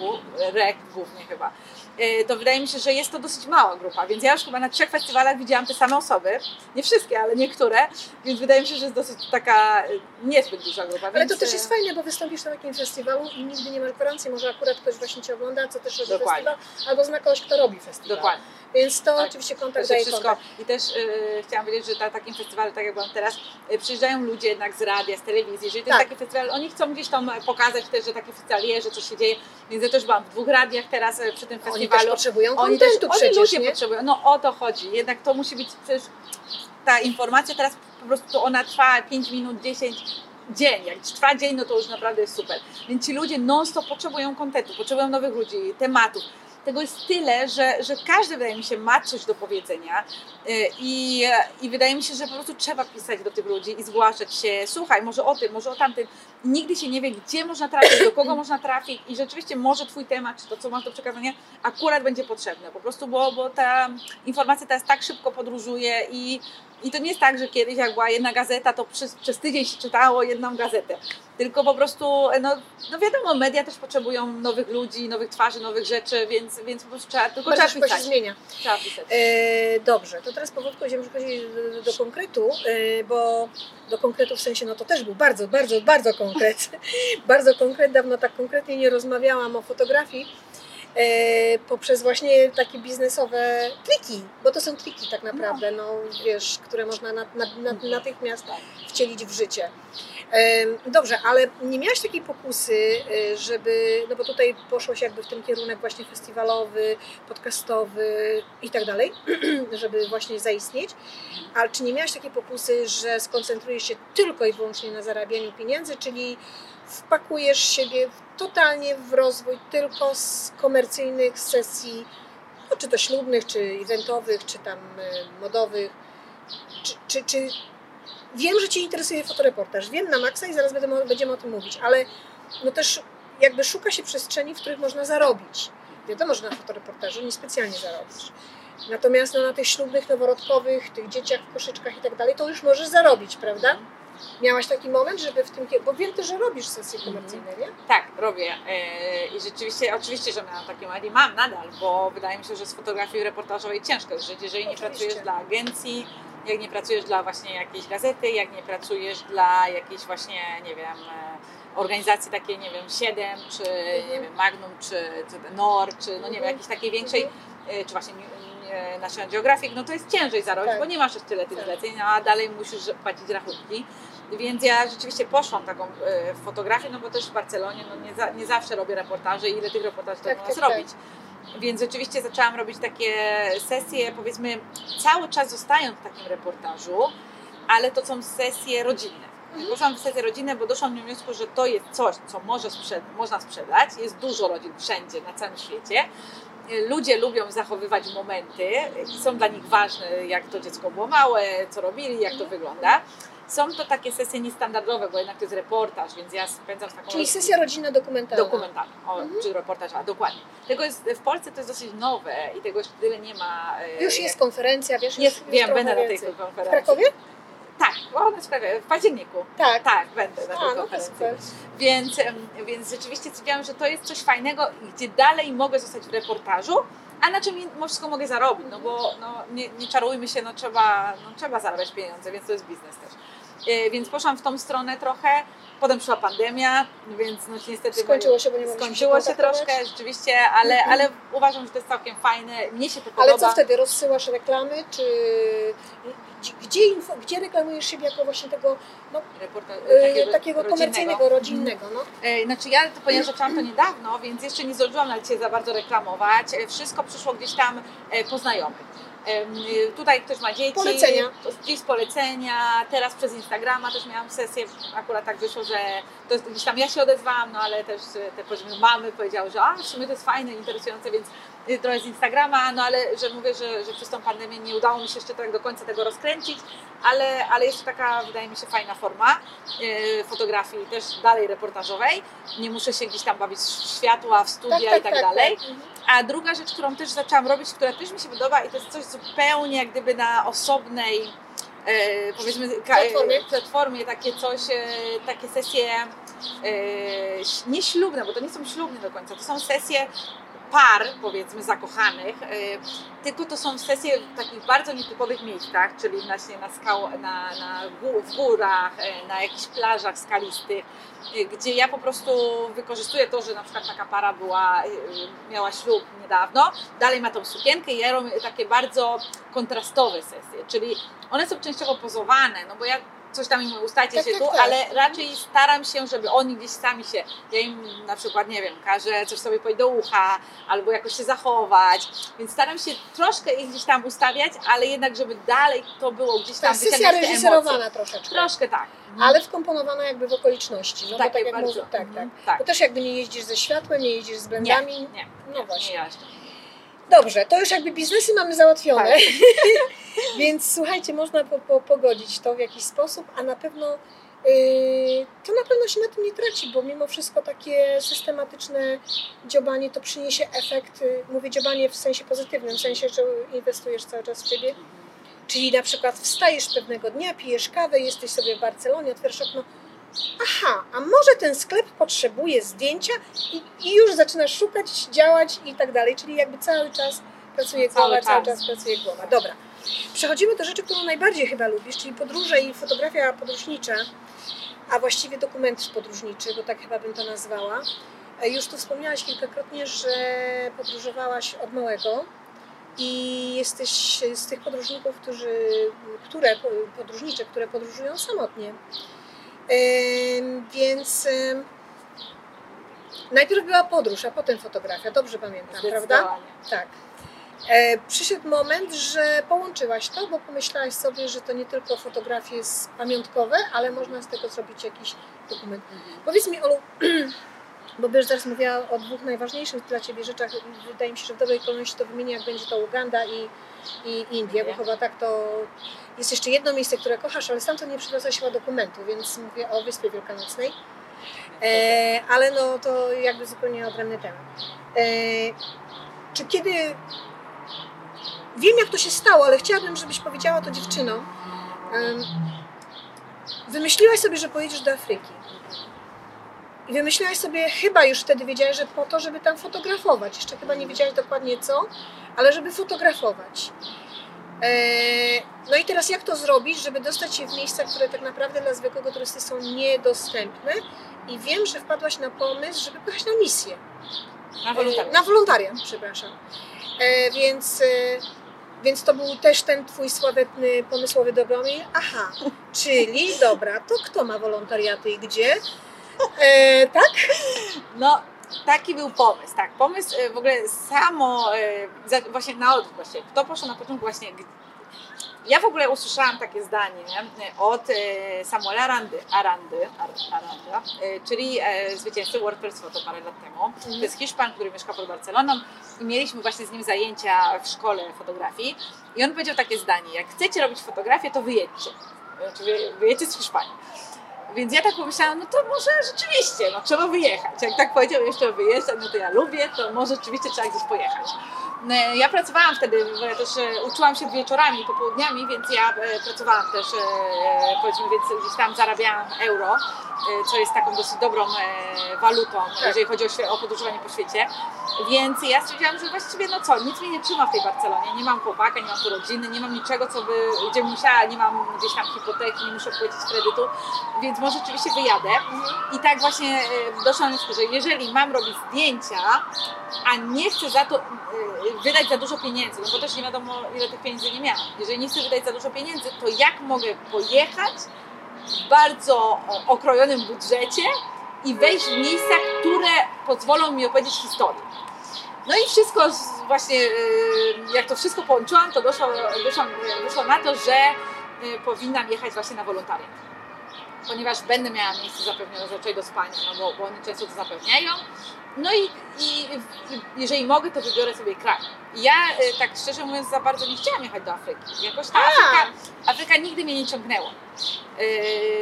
rek głównie chyba, e, to wydaje mi się, że jest to dosyć mała grupa, więc ja już chyba na trzech festiwalach widziałam te same osoby, nie wszystkie, ale niektóre, więc wydaje mi się, że jest dosyć taka e, niezbyt duża grupa. Ale więc, to też jest fajne, bo wystąpisz na takim festiwalu i nigdy nie masz gwarancji, może akurat ktoś właśnie Cię ogląda, co też robi Dokładnie. festiwal, albo zna kogoś, kto robi festiwal. Dokładnie. Więc to Tak. oczywiście To kontakt się daje wszystko. kontakt. I też y, chciałam powiedzieć, że na takim festiwalu, tak jak byłam teraz, y, przyjeżdżają ludzie jednak z radia, z telewizji. Jeżeli to Tak. jest taki festiwal, oni chcą gdzieś tam pokazać też, że taki festiwal jest, że coś się dzieje. Więc ja też byłam w dwóch radiach teraz y, przy tym Oni festiwalu. też potrzebują Oni też, kontentu oni przecież, ludzie nie? potrzebują. No o to chodzi. Jednak to musi być przecież ta informacja teraz po prostu ona trwa 5 minut, 10 dzień. Jak trwa dzień, no to już naprawdę jest super. Więc ci ludzie non-stop potrzebują kontentu, potrzebują nowych ludzi, tematów. Tego jest tyle, że, że każdy, wydaje mi się, ma coś do powiedzenia Y, i, i wydaje mi się, że po prostu trzeba pisać do tych ludzi i zgłaszać się, słuchaj, może o tym, może o tamtym. Nigdy się nie wie, gdzie można trafić, do kogo można trafić i rzeczywiście może Twój temat, czy to, co masz do przekazania, akurat będzie potrzebne. Po prostu, bo, bo ta informacja teraz tak szybko podróżuje i, i to nie jest tak, że kiedyś jak była jedna gazeta, to przez, przez tydzień się czytało jedną gazetę. Tylko po prostu, no, no wiadomo, media też potrzebują nowych ludzi, nowych twarzy, nowych rzeczy, więc, więc po prostu trzeba, tylko Bardzo trzeba szybko się pisać. zmienia. Trzeba pisać. E, dobrze, to teraz powolutku będziemy przechodzić do, do konkretu, e, bo do konkretu w sensie, no to też był bardzo, bardzo, bardzo konkret. Bardzo konkret, dawno tak konkretnie nie rozmawiałam o fotografii. E, poprzez właśnie takie biznesowe triki, bo to są triki tak naprawdę, no wiesz, które można na, na, na, natychmiast wcielić w życie. Dobrze, ale nie miałaś takiej pokusy, e, żeby, no bo tutaj poszłaś jakby w ten kierunek właśnie festiwalowy, podcastowy i tak dalej, żeby właśnie zaistnieć, ale czy nie miałaś takiej pokusy, że skoncentrujesz się tylko i wyłącznie na zarabianiu pieniędzy, czyli wpakujesz siebie totalnie w rozwój tylko z komercyjnych sesji, no, czy to ślubnych, czy eventowych, czy tam e, modowych, czy, czy, czy Wiem, że Cię interesuje fotoreportaż, wiem na maksa i zaraz będziemy o tym mówić, ale no też jakby szuka się przestrzeni, w których można zarobić. Wiadomo, że na fotoreportażu nie specjalnie zarobisz. Natomiast no, na tych ślubnych, noworodkowych, tych dzieciach w koszyczkach i tak dalej, to już możesz zarobić, prawda? Miałaś taki moment, żeby w tym, kie- bo wiem też, że robisz sesje komercyjne, nie? Tak, robię. E, I rzeczywiście, oczywiście, że miałam takie moment i mam nadal, bo wydaje mi się, że z fotografii reportażowej ciężko jest żyć, jeżeli nie Oczywiście. pracujesz dla agencji, jak nie pracujesz dla właśnie jakiejś gazety, jak nie pracujesz dla jakiejś właśnie, nie wiem, e, organizacji takiej, nie wiem, 7, czy nie wiem, Magnum, czy, czy NOR, czy no nie wiem, Mhm. jakiejś takiej większej, e, czy właśnie e, National Geographic, no to jest ciężej zarobić, Tak. bo nie masz już tyle tych Tak. zleceń, no a dalej musisz płacić rachunki. Więc ja rzeczywiście poszłam taką w fotografię, no bo też w Barcelonie no nie, za, nie zawsze robię reportaże i ile tych reportaży Tak, można tak, tak. Więc rzeczywiście zaczęłam robić takie sesje, powiedzmy, cały czas zostając w takim reportażu, ale to są sesje rodzinne. Mhm. Poszłam w sesje rodzinne, bo doszłam do wniosku, że to jest coś, co może sprzed- można sprzedać. Jest dużo rodzin wszędzie, na całym świecie. Ludzie lubią zachowywać momenty i są dla nich ważne, jak to dziecko było małe, co robili, jak to wygląda. Są to takie sesje niestandardowe, bo jednak to jest reportaż, więc ja spędzam taką Czyli sesja rodzinna dokumentalna. dokumentalną, o, czy reportaż, a dokładnie. Tego jest, w Polsce to jest dosyć nowe i tego jeszcze tyle nie ma. e, Już jest konferencja, wiesz? Jest, już, wiem, będę na tej więcej. W konferencji. Krakowie? Tak, ona jest w październiku. Tak. Tak, będę na tej A, no konferencji. Więc, więc rzeczywiście stwierdziłam, że to jest coś fajnego, gdzie dalej mogę zostać w reportażu, a na czym mimo wszystko mogę zarobić, no bo no, nie, nie czarujmy się, no trzeba, no trzeba zarabiać pieniądze, więc to jest biznes też. E, Więc poszłam w tą stronę trochę, potem przyszła pandemia, więc no niestety... Skończyło się, bo nie Skończyło się troszkę, rzeczywiście, ale, ale uważam, że to jest całkiem fajne, mnie się to podoba. Ale co wtedy? Rozsyłasz reklamy, czy gdzie- info, gdzie reklamujesz siebie jako właśnie tego no, Reporta- e, takiego komercyjnego, rodzinnego? No? E, Znaczy ja, to, ponieważ zaczęłam to niedawno, więc jeszcze nie zdążyłam nawet się za bardzo reklamować. Wszystko przyszło gdzieś tam po znajomych. Tutaj ktoś ma dzieci. Polecenia. Gdzieś polecenia. Teraz przez Instagrama też miałam sesję. Akurat tak wyszło, że to jest, gdzieś tam ja się odezwałam, no ale też e, te powiedzmy mamy powiedziały, że a w sumie to jest fajne, interesujące, więc y, trochę z Instagrama, no ale że mówię, że, że przez tą pandemię nie udało mi się jeszcze tak do końca tego rozkręcić, ale, ale to taka, wydaje mi się, fajna forma e, fotografii, też dalej reportażowej. Nie muszę się gdzieś tam bawić w światła, w studia i tak, dalej. Mhm. A druga rzecz, którą też zaczęłam robić, która też mi się podoba i to jest coś zupełnie jak gdyby na osobnej e, powiedzmy Platformie. platformie takie coś, e, takie sesje e, nie ślubne, bo to nie są ślubne do końca, to są sesje par, powiedzmy, zakochanych, e, tylko to są sesje w takich bardzo nietypowych miejscach, czyli właśnie na, skał, na, na gó- w górach, e, na jakichś plażach skalistych, e, gdzie ja po prostu wykorzystuję to, że na przykład taka para była, miała ślub niedawno, dalej ma tą sukienkę i ja robię takie bardzo kontrastowe sesje, czyli one są częściowo pozowane, no bo ja coś tam im ustajcie Tak, się tak, tu, tak. ale raczej staram się, żeby oni gdzieś sami się, ja im na przykład, nie wiem, każę coś sobie powiedzieć do ucha, albo jakoś się zachować, więc staram się troszkę ich gdzieś tam ustawiać, ale jednak, żeby dalej to było gdzieś Ta tam sesja wyciągać te reżyserowana troszeczkę. Troszkę tak. Ale wkomponowana jakby w okoliczności. No bo Takie tak jak mówię, tak, tak. Mhm, tak. Bo też jakby nie jeździsz ze światłem, nie jeździsz z Nie, blendami. nie, No właśnie. nie. Dobrze, to już jakby biznesy mamy załatwione. Tak. Więc słuchajcie, można po, po, pogodzić to w jakiś sposób, a na pewno yy, to na pewno się na tym nie traci, bo mimo wszystko takie systematyczne dziobanie to przyniesie efekt, yy, mówię dziobanie w sensie pozytywnym, w sensie, że inwestujesz cały czas w siebie. Czyli na przykład wstajesz pewnego dnia, pijesz kawę, jesteś sobie w Barcelonie, otwierasz okno, aha, a może ten sklep potrzebuje zdjęcia i, i już zaczynasz szukać, działać i tak dalej, czyli jakby cały czas pracuje Cały głowa, cały czas. czas pracuje głowa. Dobra. Przechodzimy do rzeczy, którą najbardziej chyba lubisz, czyli podróże i fotografia podróżnicza, a właściwie dokument podróżniczy, bo tak chyba bym to nazwała. E, Już tu wspomniałaś kilkakrotnie, że podróżowałaś od małego i jesteś z tych podróżników, którzy, które podróżnicze, które podróżują samotnie. Więc najpierw była podróż, a potem fotografia, dobrze pamiętam, prawda? Tak. E, przyszedł moment, że połączyłaś to, bo pomyślałaś sobie, że to nie tylko fotografie jest pamiątkowe, ale można z tego zrobić jakiś dokument. Mhm. Powiedz mi, Olu, bo będziesz teraz mówiła o dwóch najważniejszych dla Ciebie rzeczach. Wydaje mi się, że w dobrej kolejności to wymienię, jak będzie to Uganda i, i Indie, bo chyba tak to jest jeszcze jedno miejsce, które kochasz, ale sam to nie przywiozłaś dokumentu, więc mówię o Wyspie Wielkanocnej. E, ale no to jakby zupełnie odrębny temat. E, czy kiedy. Wiem, jak to się stało, ale chciałabym, żebyś powiedziała to dziewczynom. Em, wymyśliłaś sobie, że pojedziesz do Afryki. I wymyśliłaś sobie, chyba już wtedy wiedziałaś, że po to, żeby tam fotografować. Jeszcze chyba nie wiedziałaś dokładnie co, ale żeby fotografować. Eee, No i teraz jak to zrobić, żeby dostać się w miejsca, które tak naprawdę dla zwykłego turysty są niedostępne? I wiem, że wpadłaś na pomysł, żeby pojechać na misję. Na E, wolontariat. Na wolontariat, przepraszam. E, więc, e, więc to był też ten twój sławetny pomysłowy Dobromir. Aha, czyli dobra, to kto ma wolontariaty i gdzie? E, tak? No, taki był pomysł, tak. Pomysł e, w ogóle samo, za- właśnie na odwrót właśnie. Kto poszedł na początku właśnie... Ja w ogóle usłyszałam takie zdanie od e, Samuela Arandy, Arandy, Ar- Aranda, czyli e, zwycięzcy World Press Photo parę lat temu. To jest Hiszpan, który mieszka pod Barceloną i mieliśmy właśnie z nim zajęcia w szkole fotografii i on powiedział takie zdanie, jak chcecie robić fotografię, to wyjedźcie. Znaczy wy- wyjedźcie z Hiszpanii. Więc ja tak pomyślałam, no to może rzeczywiście, no trzeba wyjechać. Jak tak powiedział jeszcze wyjeżdżać, no to ja lubię, to może rzeczywiście trzeba gdzieś pojechać. No, Ja pracowałam wtedy, bo ja też e, uczyłam się wieczorami, popołudniami, więc ja e, pracowałam też, e, powiedzmy, więc gdzieś tam zarabiałam euro, co jest taką dosyć dobrą walutą, jeżeli chodzi o, o podróżowanie po świecie. Więc ja stwierdziłam, że właściwie no co, nic mnie nie trzyma w tej Barcelonie. Nie mam chłopaka, nie mam tu rodziny, nie mam niczego, co by, gdzie bym musiała, nie mam gdzieś tam hipoteki, nie muszę płacić kredytu, więc może rzeczywiście wyjadę. I tak właśnie doszłam do że jeżeli mam robić zdjęcia, a nie chcę za to wydać za dużo pieniędzy, no bo też nie wiadomo ile tych pieniędzy nie miałam. Jeżeli nie chcę wydać za dużo pieniędzy, to jak mogę pojechać w bardzo okrojonym budżecie i wejść w miejsca, które pozwolą mi opowiedzieć historię. No i wszystko właśnie, e, jak to wszystko połączyłam, to doszło, doszłam, wyszło na to, że e, powinnam jechać właśnie na wolontariat ponieważ będę miała miejsce zapewnione zazwyczaj do spania, no bo, bo oni często to zapewniają. No i, i, jeżeli mogę, to wybiorę sobie kraj. Ja e, tak szczerze mówiąc za bardzo nie chciałam jechać do Afryki. Jakoś ta. Afryka, Afryka nigdy mnie nie ciągnęła. E,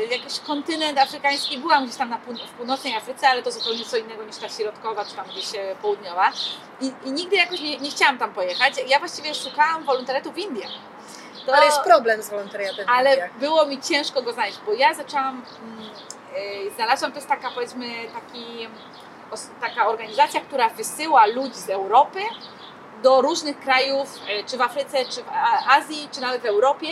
jakiś kontynent afrykański, byłam gdzieś tam na pół, w północnej Afryce, ale to zupełnie co innego niż ta środkowa, czy tam gdzieś e, południowa. I, i nigdy jakoś nie, nie chciałam tam pojechać. Ja właściwie szukałam wolontariatu w Indiach. To- Ale jest problem z wolontariatem ale Indiach. było mi ciężko go znaleźć, bo ja zaczęłam, mm, y, znalazłam, to jest taka powiedzmy taki, taka organizacja, która wysyła ludzi z Europy do różnych krajów, y, czy w Afryce, czy w A- Azji, czy nawet w Europie,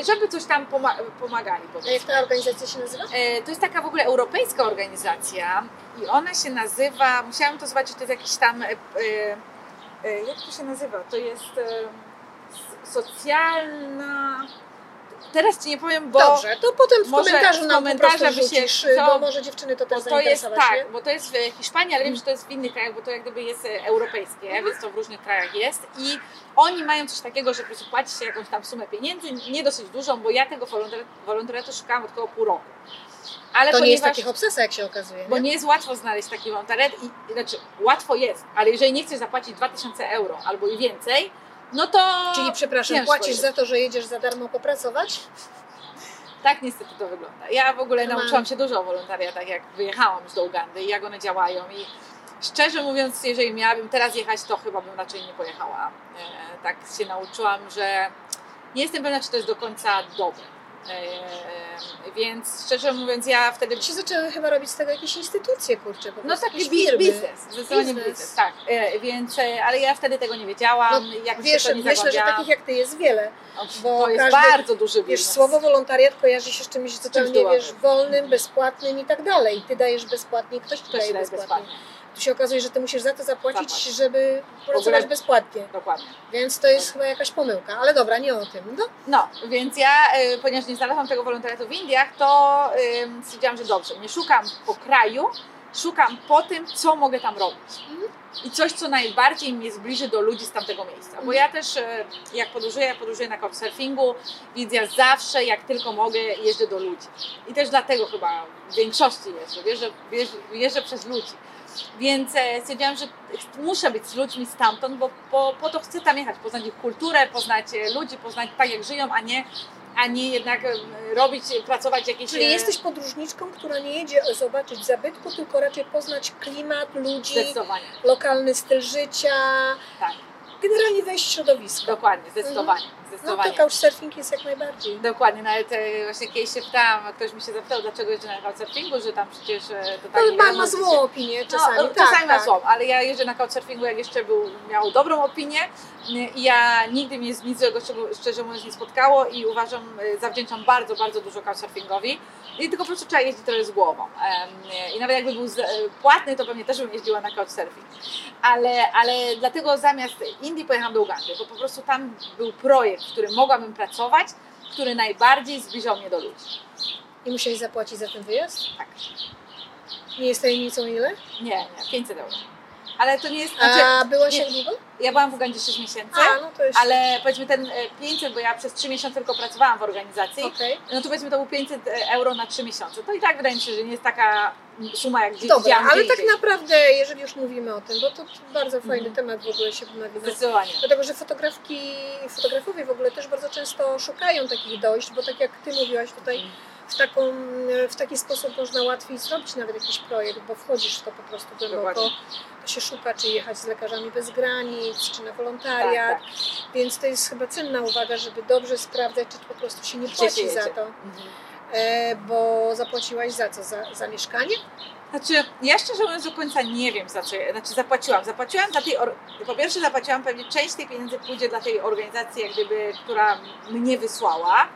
y, żeby coś tam poma- pomagali. A powiedzmy. jak ta organizacja się nazywa? E, To jest taka w ogóle europejska organizacja i ona się nazywa, musiałam to zobaczyć, to jest jakiś tam, e, e, e, jak to się nazywa? To jest e, socjalna, teraz Ci nie powiem, bo... Dobrze, to potem w może komentarzu nam komentarzu po prostu się co- bo może dziewczyny to też Bo to jest nie? tak, bo to jest w Hiszpanii, ale wiem, że to jest w innych krajach, bo to jak gdyby jest e, europejskie, więc to w różnych krajach jest. I oni mają coś takiego, że po prostu płaci się jakąś tam sumę pieniędzy, nie dosyć dużą, bo ja tego wolontari- wolontariatu szukałam od około pół roku. Ale To nie jest ponieważ- takich obsesa, jak się okazuje. bo nie? nie jest łatwo znaleźć taki wolontariat i znaczy łatwo jest, ale jeżeli nie chcesz zapłacić 2000 euro albo i więcej, no to Czyli przepraszam, ciężko płacisz jest. za to, że jedziesz za darmo popracować? tak niestety to wygląda. Ja w ogóle nauczyłam się dużo o wolontariatach, jak wyjechałam już do Ugandy i jak one działają i szczerze mówiąc, jeżeli miałabym teraz jechać, to chyba bym raczej nie pojechała. E, tak się nauczyłam, że nie jestem pewna, czy to jest do końca dobre. Więc szczerze mówiąc, ja wtedy Się zaczęły chyba robić z tego jakieś instytucje, kurczę, po No taki biznes, zdecydowanie Biznes. biznes, tak. E, więc, e, ale ja wtedy tego nie wiedziałam, No, jak Wiesz, się myślę, że takich jak ty jest wiele. Bo to jest każdy- bardzo duży Wiesz, biznes. słowo wolontariat kojarzy się z czymś zupełnie, wiesz, wolnym, bezpłatnym i tak dalej. Ty dajesz bezpłatnie, ktoś Ktoś daje bezpłatnie. bezpłatnie. Tu się okazuje, że ty musisz za to zapłacić, Zapłać. żeby pracować ogóle- bezpłatnie. Dokładnie. Więc to jest chyba jakaś pomyłka. Ale dobra, nie o tym. No, No, więc ja, e, ponieważ nie znalazłam tego wolontariatu w Indiach, to e, stwierdziłam, że dobrze, nie szukam po kraju, szukam po tym, co mogę tam robić. Mhm. I coś, co najbardziej mnie zbliży do ludzi z tamtego miejsca. Bo ja też, e, jak podróżuję, ja podróżuję na couchsurfingu, więc ja zawsze, jak tylko mogę, jeżdżę do ludzi. I też dlatego chyba w większości jeżdżę, jeżdżę, jeżdżę, jeżdżę przez ludzi. Więc e, stwierdziłam, że muszę być z ludźmi stamtąd, bo po, po to chcę tam jechać, poznać ich kulturę, poznać e, ludzi, poznać tak, jak żyją, a nie a nie jednak robić, pracować jakieś... Czyli e, jesteś podróżniczką, która nie jedzie zobaczyć zabytku, tylko raczej poznać klimat, ludzi, lokalny styl życia, tak, generalnie wejść w środowisko. dokładnie, zdecydowanie, No zdecydowanie. to couchsurfing jest jak najbardziej. Dokładnie, nawet e, właśnie kiedyś się pytałam, ktoś mi się zapytał, dlaczego jeżdżę na couchsurfingu, że tam przecież e, to tak No, ma, ma złą się- opinię czasami. No, tak, czasami ma tak. złą, ale ja jeżdżę na couchsurfingu, jak jeszcze był, miał dobrą opinię i ja nigdy mnie z nic złego szczeg- szczerze mówiąc nie spotkało i uważam, e, zawdzięczam bardzo, bardzo dużo couchsurfingowi i tylko po prostu trzeba jeździć trochę z głową. I nawet jakby był e, płatny, to pewnie też bym jeździła na couchsurfing. Ale, ale dlatego zamiast Indii pojechałam do Ugandy, bo po prostu tam był projekt, w którym mogłabym pracować, który najbardziej zbliżał mnie do ludzi. I musiałeś zapłacić za ten wyjazd? Tak. Nie jest tajemnicą ile? Nie, nie, 500 euro. Ale to nie jest, znaczy, A byłaś jak długo? ja byłam w Ugandzie 6 miesięcy, A, no to jest... ale powiedzmy ten e, 500, bo ja przez 3 miesiące tylko pracowałam w organizacji, Okej. no to powiedzmy to był 500 euro na 3 miesiące. To i tak wydaje mi się, że nie jest taka suma jak gdzie Dobra, ale gdzie tak indziej. naprawdę, jeżeli już mówimy o tym, bo to bardzo fajny Mhm. temat w ogóle się nagrywa. Zdecydowanie. Dlatego, że fotografki, fotografowie w ogóle też często szukają takich dojść, bo tak jak Ty mówiłaś tutaj, w, taką, w taki sposób można łatwiej zrobić nawet jakiś projekt, bo wchodzisz w to po prostu głęboko. To się szuka, czy jechać z lekarzami bez granic, czy na Tak, wolontariat, tak. więc to jest chyba cenna uwaga, żeby dobrze sprawdzać, czy po prostu się nie płaci za to, Mhm. e, bo zapłaciłaś za co? Za, za mieszkanie? Znaczy, ja szczerze mówiąc do końca nie wiem za co, znaczy zapłaciłam. Zapłaciłam dla tej, po pierwsze zapłaciłam pewnie, część tej pieniędzy pójdzie dla tej organizacji, jak gdyby, która mnie wysłała.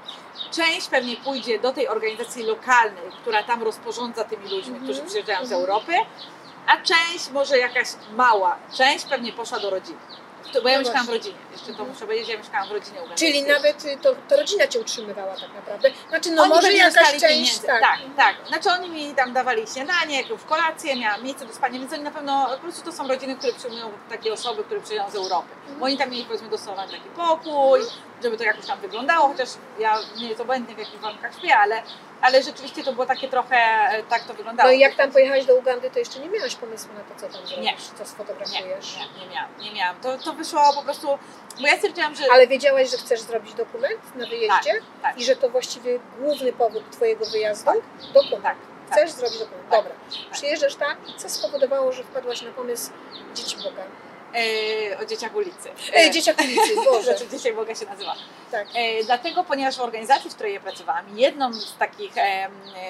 Część pewnie pójdzie do tej organizacji lokalnej, która tam rozporządza tymi ludźmi, Mhm, którzy przyjeżdżają z mhm. Europy, a część może jakaś mała, część pewnie poszła do rodziny. To- Bo ja No mieszkałam w rodzinie, jeszcze to Mhm. muszę powiedzieć, ja mieszkałam w rodzinie ugandyjskiej. Czyli nawet y, to, to rodzina Cię utrzymywała tak naprawdę. Znaczy, no oni może jakaś część, pieniędzy. tak. tak, tak. Znaczy oni mi tam dawali śniadanie, jakąś kolację, miałam miejsce do spania, więc oni na pewno, po prostu to są rodziny, które przyjmują takie osoby, które przyjeżdżają z Europy. Bo oni tam mieli powiedzmy dostosowany taki pokój, żeby to jakoś tam wyglądało, chociaż ja nie jest obojętnie w jakich warunkach śpię, ale, ale rzeczywiście to było takie trochę, e, tak to wyglądało. No i jak tam pojechałeś do Ugandy, to jeszcze nie miałaś pomysłu na to, co tam zrobisz, Nie. co Nie, sfotografujesz. nie, nie miałam, nie miałam. To, to wyszło po prostu, bo ja stwierdziłam, że Ale wiedziałaś, że chcesz zrobić dokument na wyjeździe tak, i że to właściwie główny powód Twojego wyjazdu? Dokument. tak, tak. Chcesz zrobić dokument. Tak. Dobra. Przyjeżdżasz tam i co spowodowało, że wpadłaś na pomysł Dzieci Boga? E, o dzieciach ulicy. E, dzieciach ulicy, Boże. Znaczy, dzisiaj Boga się nazywa. Tak. E, dlatego, ponieważ w organizacji, w której ja pracowałam, jedną z takich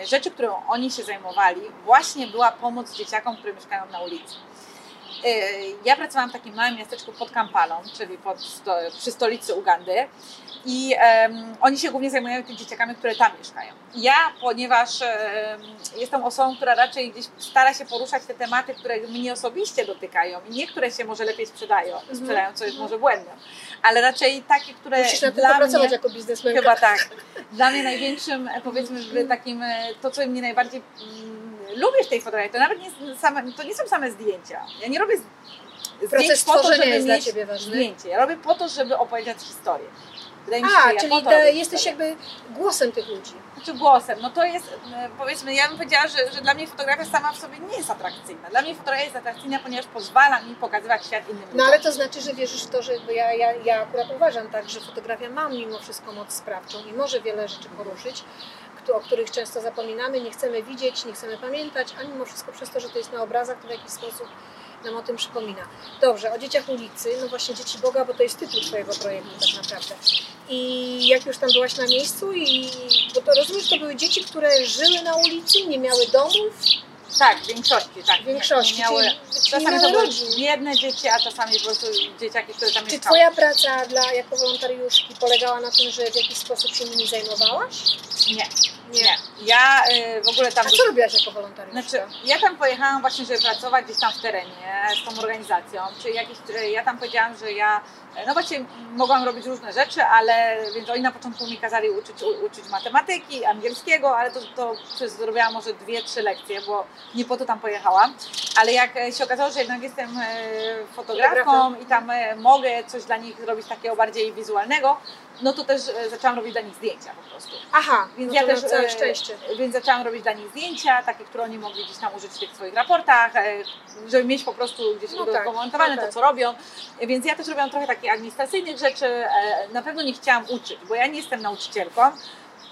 rzeczy, którą oni się zajmowali, właśnie była pomoc dzieciakom, które mieszkają na ulicy. E, Ja pracowałam w takim małym miasteczku pod Kampalą, czyli pod, przy stolicy Ugandy i em, oni się głównie zajmują tymi dzieciakami, które tam mieszkają. Ja, ponieważ em, jestem osobą, która raczej gdzieś stara się poruszać te tematy, które mnie osobiście dotykają i niektóre się może lepiej sprzedają, sprzedają co jest może błędem, ale raczej takie, które Musisz na dla mnie, jako biznesmenka. Chyba tak. Dla mnie największym, e, powiedzmy, takim, e, to co mnie najbardziej mm, lubię w tej fotografii, to nawet nie, same, to nie są same zdjęcia. Ja nie robię Proces po to, żeby jest dla mieć Ciebie ważny. zdjęcie. Ja robię po to, żeby opowiedzieć historię. Wydaje mi się, A, że ja czyli po to robię jesteś historię. jakby głosem tych ludzi. Znaczy głosem, no to jest, e, powiedzmy, ja bym powiedziała, że, że dla mnie fotografia sama w sobie nie jest atrakcyjna. Dla mnie fotografia jest atrakcyjna, ponieważ pozwala mi pokazywać świat innym No ludziom. ale to znaczy, że wierzysz w to, że bo ja, ja, ja akurat uważam tak, że fotografia ma mimo wszystko moc sprawczą i może wiele rzeczy poruszyć, o których często zapominamy, nie chcemy widzieć, nie chcemy pamiętać, a mimo wszystko przez to, że to jest na obrazach, to w jakiś sposób nam o tym przypomina. Dobrze, o dzieciach ulicy, no właśnie Dzieci Boga, bo to jest tytuł Twojego projektu tak naprawdę. I jak już tam byłaś na miejscu i, bo to rozumiem, że to były dzieci, które żyły na ulicy, nie miały domów, Tak, w większości, tak. w większości, Nie, nie miały, czyli, nie czasami to były rodzin. biedne dzieci, a czasami po prostu dzieciaki, które tam Czy mieszkały. Twoja praca dla, jako wolontariuszki polegała na tym, że w jakiś sposób się nimi zajmowałaś? Nie, nie. Ja y, w ogóle tam... A co robiłaś jako wolontariuszka? Znaczy, ja tam pojechałam właśnie, żeby pracować gdzieś tam w terenie z tą organizacją, czy jakieś, y, ja tam powiedziałam, że ja, y, no właśnie mogłam robić różne rzeczy, ale, więc oni na początku mi kazali uczyć, u, uczyć matematyki, angielskiego, ale to, to przez, zrobiłam może dwie, trzy lekcje, bo nie po to tam pojechałam, ale jak e, się okazało, że jednak jestem fotografką i tam mogę coś dla nich zrobić takiego bardziej wizualnego, no to też e, zaczęłam robić dla nich zdjęcia po prostu. Aha, Więc no ja też całe e, szczęście. Więc zaczęłam robić dla nich zdjęcia, takie, które oni mogli gdzieś tam użyć w tych swoich raportach, e, żeby mieć po prostu gdzieś No tak, udokumentowane no to, tak. co robią. Więc ja też robiłam trochę takich administracyjnych rzeczy. Na pewno nie chciałam uczyć, bo ja nie jestem nauczycielką.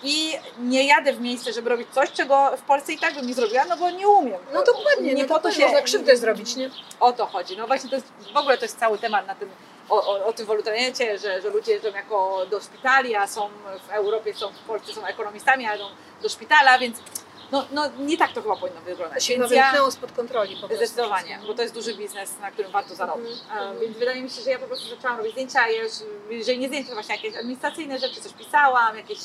I nie jadę w miejsce, żeby robić coś, czego w Polsce i tak bym nie zrobiła, no bo nie umiem. No dokładnie, nie no po to to się można krzywdę zrobić, nie? O to chodzi. No właśnie to jest, w ogóle to jest cały temat na tym, o, o, o tym wolontariacie, że, że ludzie jeżdżą jako do szpitali, a są w Europie, są w Polsce są ekonomistami, a jadą do szpitala, więc no, no nie tak to chyba powinno To wyglądać. się chyba Więc ja, wymknęło spod kontroli po prostu. Zdecydowanie, bo to jest duży biznes, na którym warto zarobić. Mhm. E, Więc wydaje mi się, że ja po prostu zaczęłam robić zdjęcia, ja już, jeżeli nie zdjęcia, to właśnie jakieś administracyjne rzeczy, coś pisałam, jakieś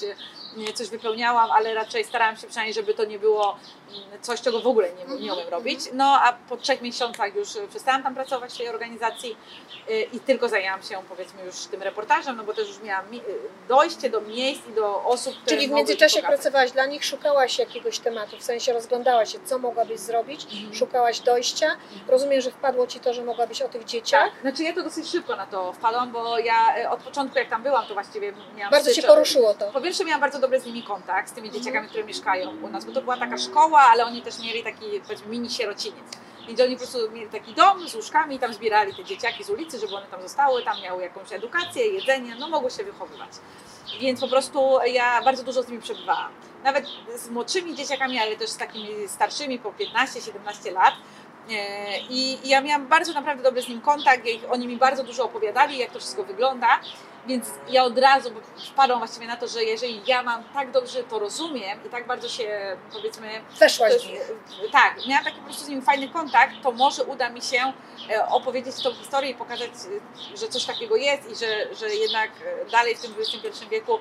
coś wypełniałam, ale raczej starałam się przynajmniej, żeby to nie było mm, coś, czego w ogóle nie, nie umiem robić. No a po trzech miesiącach już przestałam tam pracować w tej organizacji e, i tylko zajęłam się powiedzmy już tym reportażem, no bo też już miałam mi- e, dojście do miejsc i do osób, które Czyli w międzyczasie pracowałaś dla nich, szukałaś jakiegoś tematu, w sensie rozglądałaś się, co mogłabyś zrobić, Mhm. szukałaś dojścia. Rozumiem, że wpadło Ci to, że mogłabyś o tych dzieciach. Tak, znaczy ja to dosyć szybko na to wpadłam, bo ja e, od początku jak tam byłam, to właściwie miałam Bardzo Cię poruszyło to. Po pierwsze miałam bardzo dobry z nimi kontakt, z tymi dzieciakami, które mieszkają u nas, bo to była taka szkoła, ale oni też mieli taki mini sierociniec. Więc oni po prostu mieli taki dom z łóżkami i tam zbierali te dzieciaki z ulicy, żeby one tam zostały, tam miały jakąś edukację, jedzenie, no mogły się wychowywać. Więc po prostu ja bardzo dużo z nimi przebywałam. Nawet z młodszymi dzieciakami, ale też z takimi starszymi po 15-17 lat. E, I ja miałam bardzo naprawdę dobry z nim kontakt, oni mi bardzo dużo opowiadali, jak to wszystko wygląda, więc ja od razu wpadłam właściwie na to, że jeżeli ja mam tak dobrze to rozumiem i tak bardzo się powiedzmy Weszłaś jest- tak, miałam taki po prostu z nim fajny kontakt, to może uda mi się e, opowiedzieć tą historię i pokazać, e, że coś takiego jest i że, że jednak e, dalej w tym XXI wieku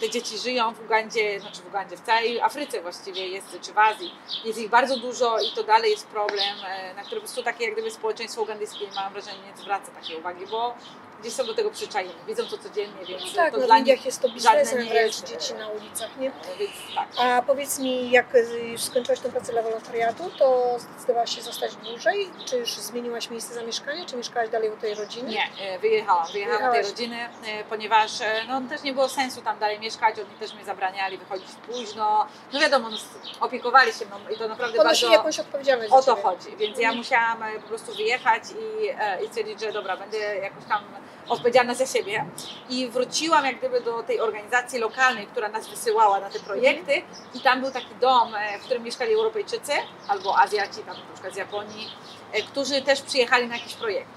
te dzieci żyją w Ugandzie, znaczy w Ugandzie, w całej Afryce właściwie jest, czy w Azji. Jest ich bardzo dużo i to dalej jest problem, na który po prostu takie jak gdyby społeczeństwo ugandyjskie mam wrażenie nie zwraca takiej uwagi, bo gdzieś są do tego przyczajeni, widzą to codziennie, więc No tak, to no dla w nich, Indiach jest to biznesem nie wręcz jest, dzieci e, na ulicach, nie? e, więc tak. A powiedz mi, jak już skończyłaś tę pracę dla wolontariatu, to zdecydowałaś się zostać dłużej? Czy już zmieniłaś miejsce zamieszkania? Czy mieszkałaś dalej u tej rodziny? Nie, e, wyjechałam. Wyjechałam do tej rodziny, e, ponieważ e, no, też nie było sensu tam dalej mieszkać, oni też mi zabraniali wychodzić późno. No wiadomo, no, opiekowali się mną i to naprawdę Ponosili bardzo jakąś odpowiedzialność o to chodzi. Więc ja musiałam e, po prostu wyjechać i, e, i stwierdzić, że dobra, będę jakoś tam odpowiedzialna za siebie. I wróciłam jak gdyby do tej organizacji lokalnej, która nas wysyłała na te projekty i tam był taki dom, e, w którym mieszkali Europejczycy albo Azjaci, tam na przykład z Japonii, e, którzy też przyjechali na jakiś projekt.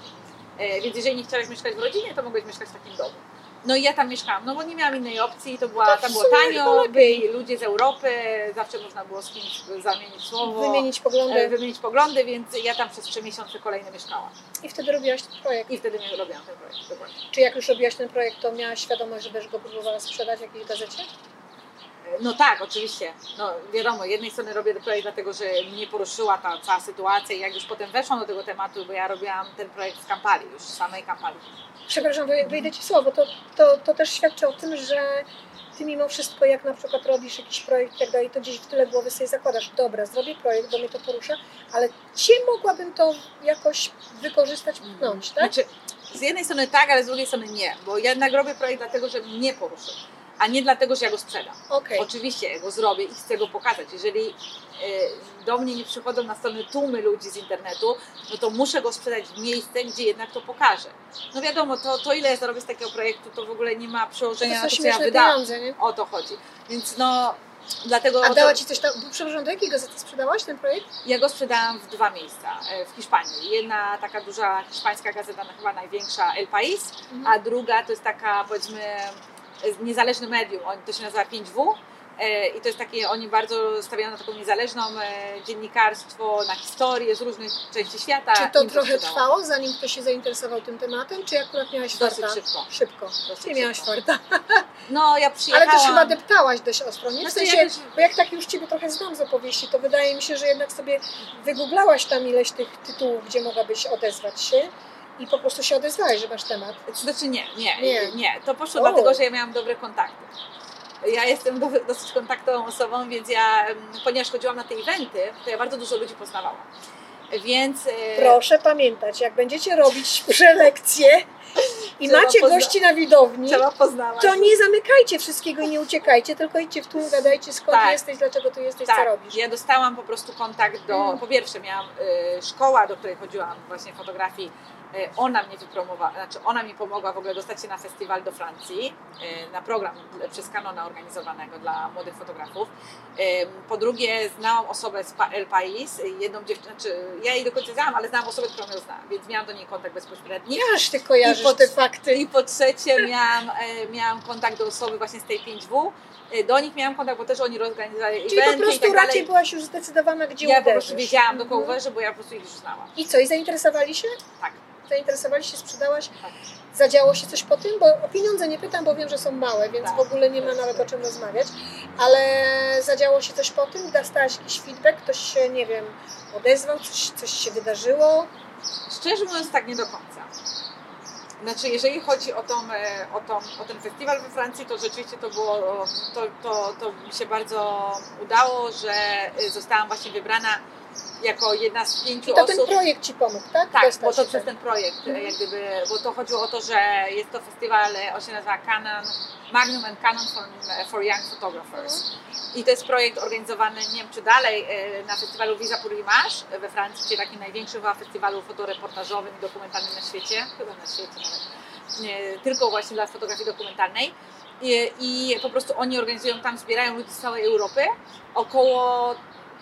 E, Więc jeżeli nie chciałeś mieszkać w rodzinie, to mogłeś mieszkać w takim domu. No i ja tam mieszkałam, no bo nie miałam innej opcji, to była, To w tam było tanio, byli ludzie z Europy, zawsze można było z kimś zamienić słowo, Wymienić e, poglądy wymienić poglądy, więc ja tam przez trzy miesiące kolejne mieszkałam. i wtedy robiłaś ten projekt. I wtedy robiłam ten projekt. Dokładnie. Czy jak już robiłaś ten projekt, to miałaś świadomość, że będziesz go próbowała sprzedać w jakiejś gazecie? No tak, oczywiście. No wiadomo, jednej strony robię ten projekt dlatego, że mnie poruszyła ta cała sytuacja i jak już potem weszłam do tego tematu, bo ja robiłam ten projekt w Kampali, już w samej Kampali. Przepraszam, wy- wyjdę Ci słowo, to, to, to też świadczy o tym, że Ty mimo wszystko, jak na przykład robisz jakiś projekt i tak dalej, to gdzieś w tyle głowy sobie zakładasz, dobra, zrobię projekt, bo mnie to porusza, ale Cię mogłabym to jakoś wykorzystać, pchnąć, tak? Znaczy, z jednej strony tak, ale z drugiej strony nie, bo ja jednak robię projekt dlatego, że mnie poruszył, a nie dlatego, że ja go sprzedam. Okej, Oczywiście ja go zrobię i chcę go pokazać. Jeżeli e, do mnie nie przychodzą na stronę tłumy ludzi z internetu, no to muszę go sprzedać w miejsce, gdzie jednak to pokażę. No wiadomo, to, to ile ja zarobię z takiego projektu, to w ogóle nie ma to przełożenia są na to, co ja wydałam. O to chodzi. Więc no, dlatego A to, dała Ci coś tam, przepraszam, do jakiej gazety sprzedałaś ten projekt? ja go sprzedałam w dwa miejsca e, w Hiszpanii. Jedna taka duża hiszpańska gazeta, no chyba największa, El País, a druga to jest taka powiedzmy niezależne medium, to się nazywa 5W. e, I to jest takie, oni bardzo stawiają na taką niezależną e, dziennikarstwo, na historię z różnych części świata. Czy to Im trochę sprzedało. trwało, zanim ktoś się zainteresował tym tematem, czy akurat miałaś Dosyć farta? szybko. Szybko. Dosyć Czy miałaś farta? No, ja Ale przyjechałam. też chyba deptałaś dość ostro, nie? W Znaczy, sensie, ja też- bo jak tak już Ciebie trochę znam z opowieści, to wydaje mi się, że jednak sobie wygooglałaś tam ileś tych tytułów, gdzie mogłabyś odezwać się i po prostu się odezwałaś, że masz temat. Znaczy nie, nie, Nie. nie. To poszło O. dlatego, że ja miałam dobre kontakty. Ja jestem do, dosyć kontaktową osobą, więc ja, em, ponieważ chodziłam na te eventy, to ja bardzo dużo ludzi poznawałam. Więc e, Proszę pamiętać, jak będziecie robić prelekcje i Trzeba macie pozna- gości na widowni, to nie zamykajcie wszystkiego i nie uciekajcie, tylko idźcie w tłum, gadajcie skąd Tak. jesteś, dlaczego tu jesteś, co Tak, robisz. ja dostałam po prostu kontakt do, Mm. po pierwsze miałam y, szkoła, do której chodziłam właśnie fotografii, ona mnie wypromowała, znaczy ona mi pomogła w ogóle dostać się na festiwal do Francji, y, na program przez Canona organizowanego dla młodych fotografów. Y, po drugie znałam osobę z El Pais, y, jedną dziewczynę, znaczy ja jej do końca znałam, ale znałam osobę, która ją zna, więc miałam do niej kontakt bezpośredni. Jaż ty kojarzysz I pod- te fakty. I po trzecie miałam, e, miałam kontakt do osoby właśnie z tej 5W. E, Do nich miałam kontakt, bo też oni organizowali Czyli po i prostu tak raczej byłaś już zdecydowana, gdzie Ja po uderzysz. prostu wiedziałam, do kogo Mhm. uderzę, bo ja po prostu ich już znałam. I co, i zainteresowali się? Tak. Zainteresowali się, sprzedałaś? Zadziało się coś po tym? Bo o pieniądze nie pytam, bo wiem, że są małe, więc Tak. w ogóle nie ma nawet o czym rozmawiać. Ale zadziało się coś po tym? Dostałaś jakiś feedback? Ktoś się, nie wiem, odezwał? Coś, coś się wydarzyło? Szczerze mówiąc, tak nie do końca. Znaczy, jeżeli chodzi o, tą, e, o, tą, o ten festiwal we Francji, to rzeczywiście to było, to, to, to mi się bardzo udało, że e, zostałam właśnie wybrana jako jedna z pięciu I to osób. ten projekt Ci pomógł, tak? Tak, Dostać bo to przez tam. ten projekt, e, jak gdyby, bo to chodziło o to, że jest to festiwal, e, on się nazywa Canon, Magnum and Canon for, for Young Photographers. I to jest projekt organizowany, nie wiem czy dalej, e, na festiwalu Visa pour Image we Francji, czyli takim największym festiwalu fotoreportażowym i dokumentalnym na świecie, chyba na świecie nawet, nie, tylko właśnie dla fotografii dokumentalnej. I, I po prostu oni organizują tam, zbierają ludzi z całej Europy, około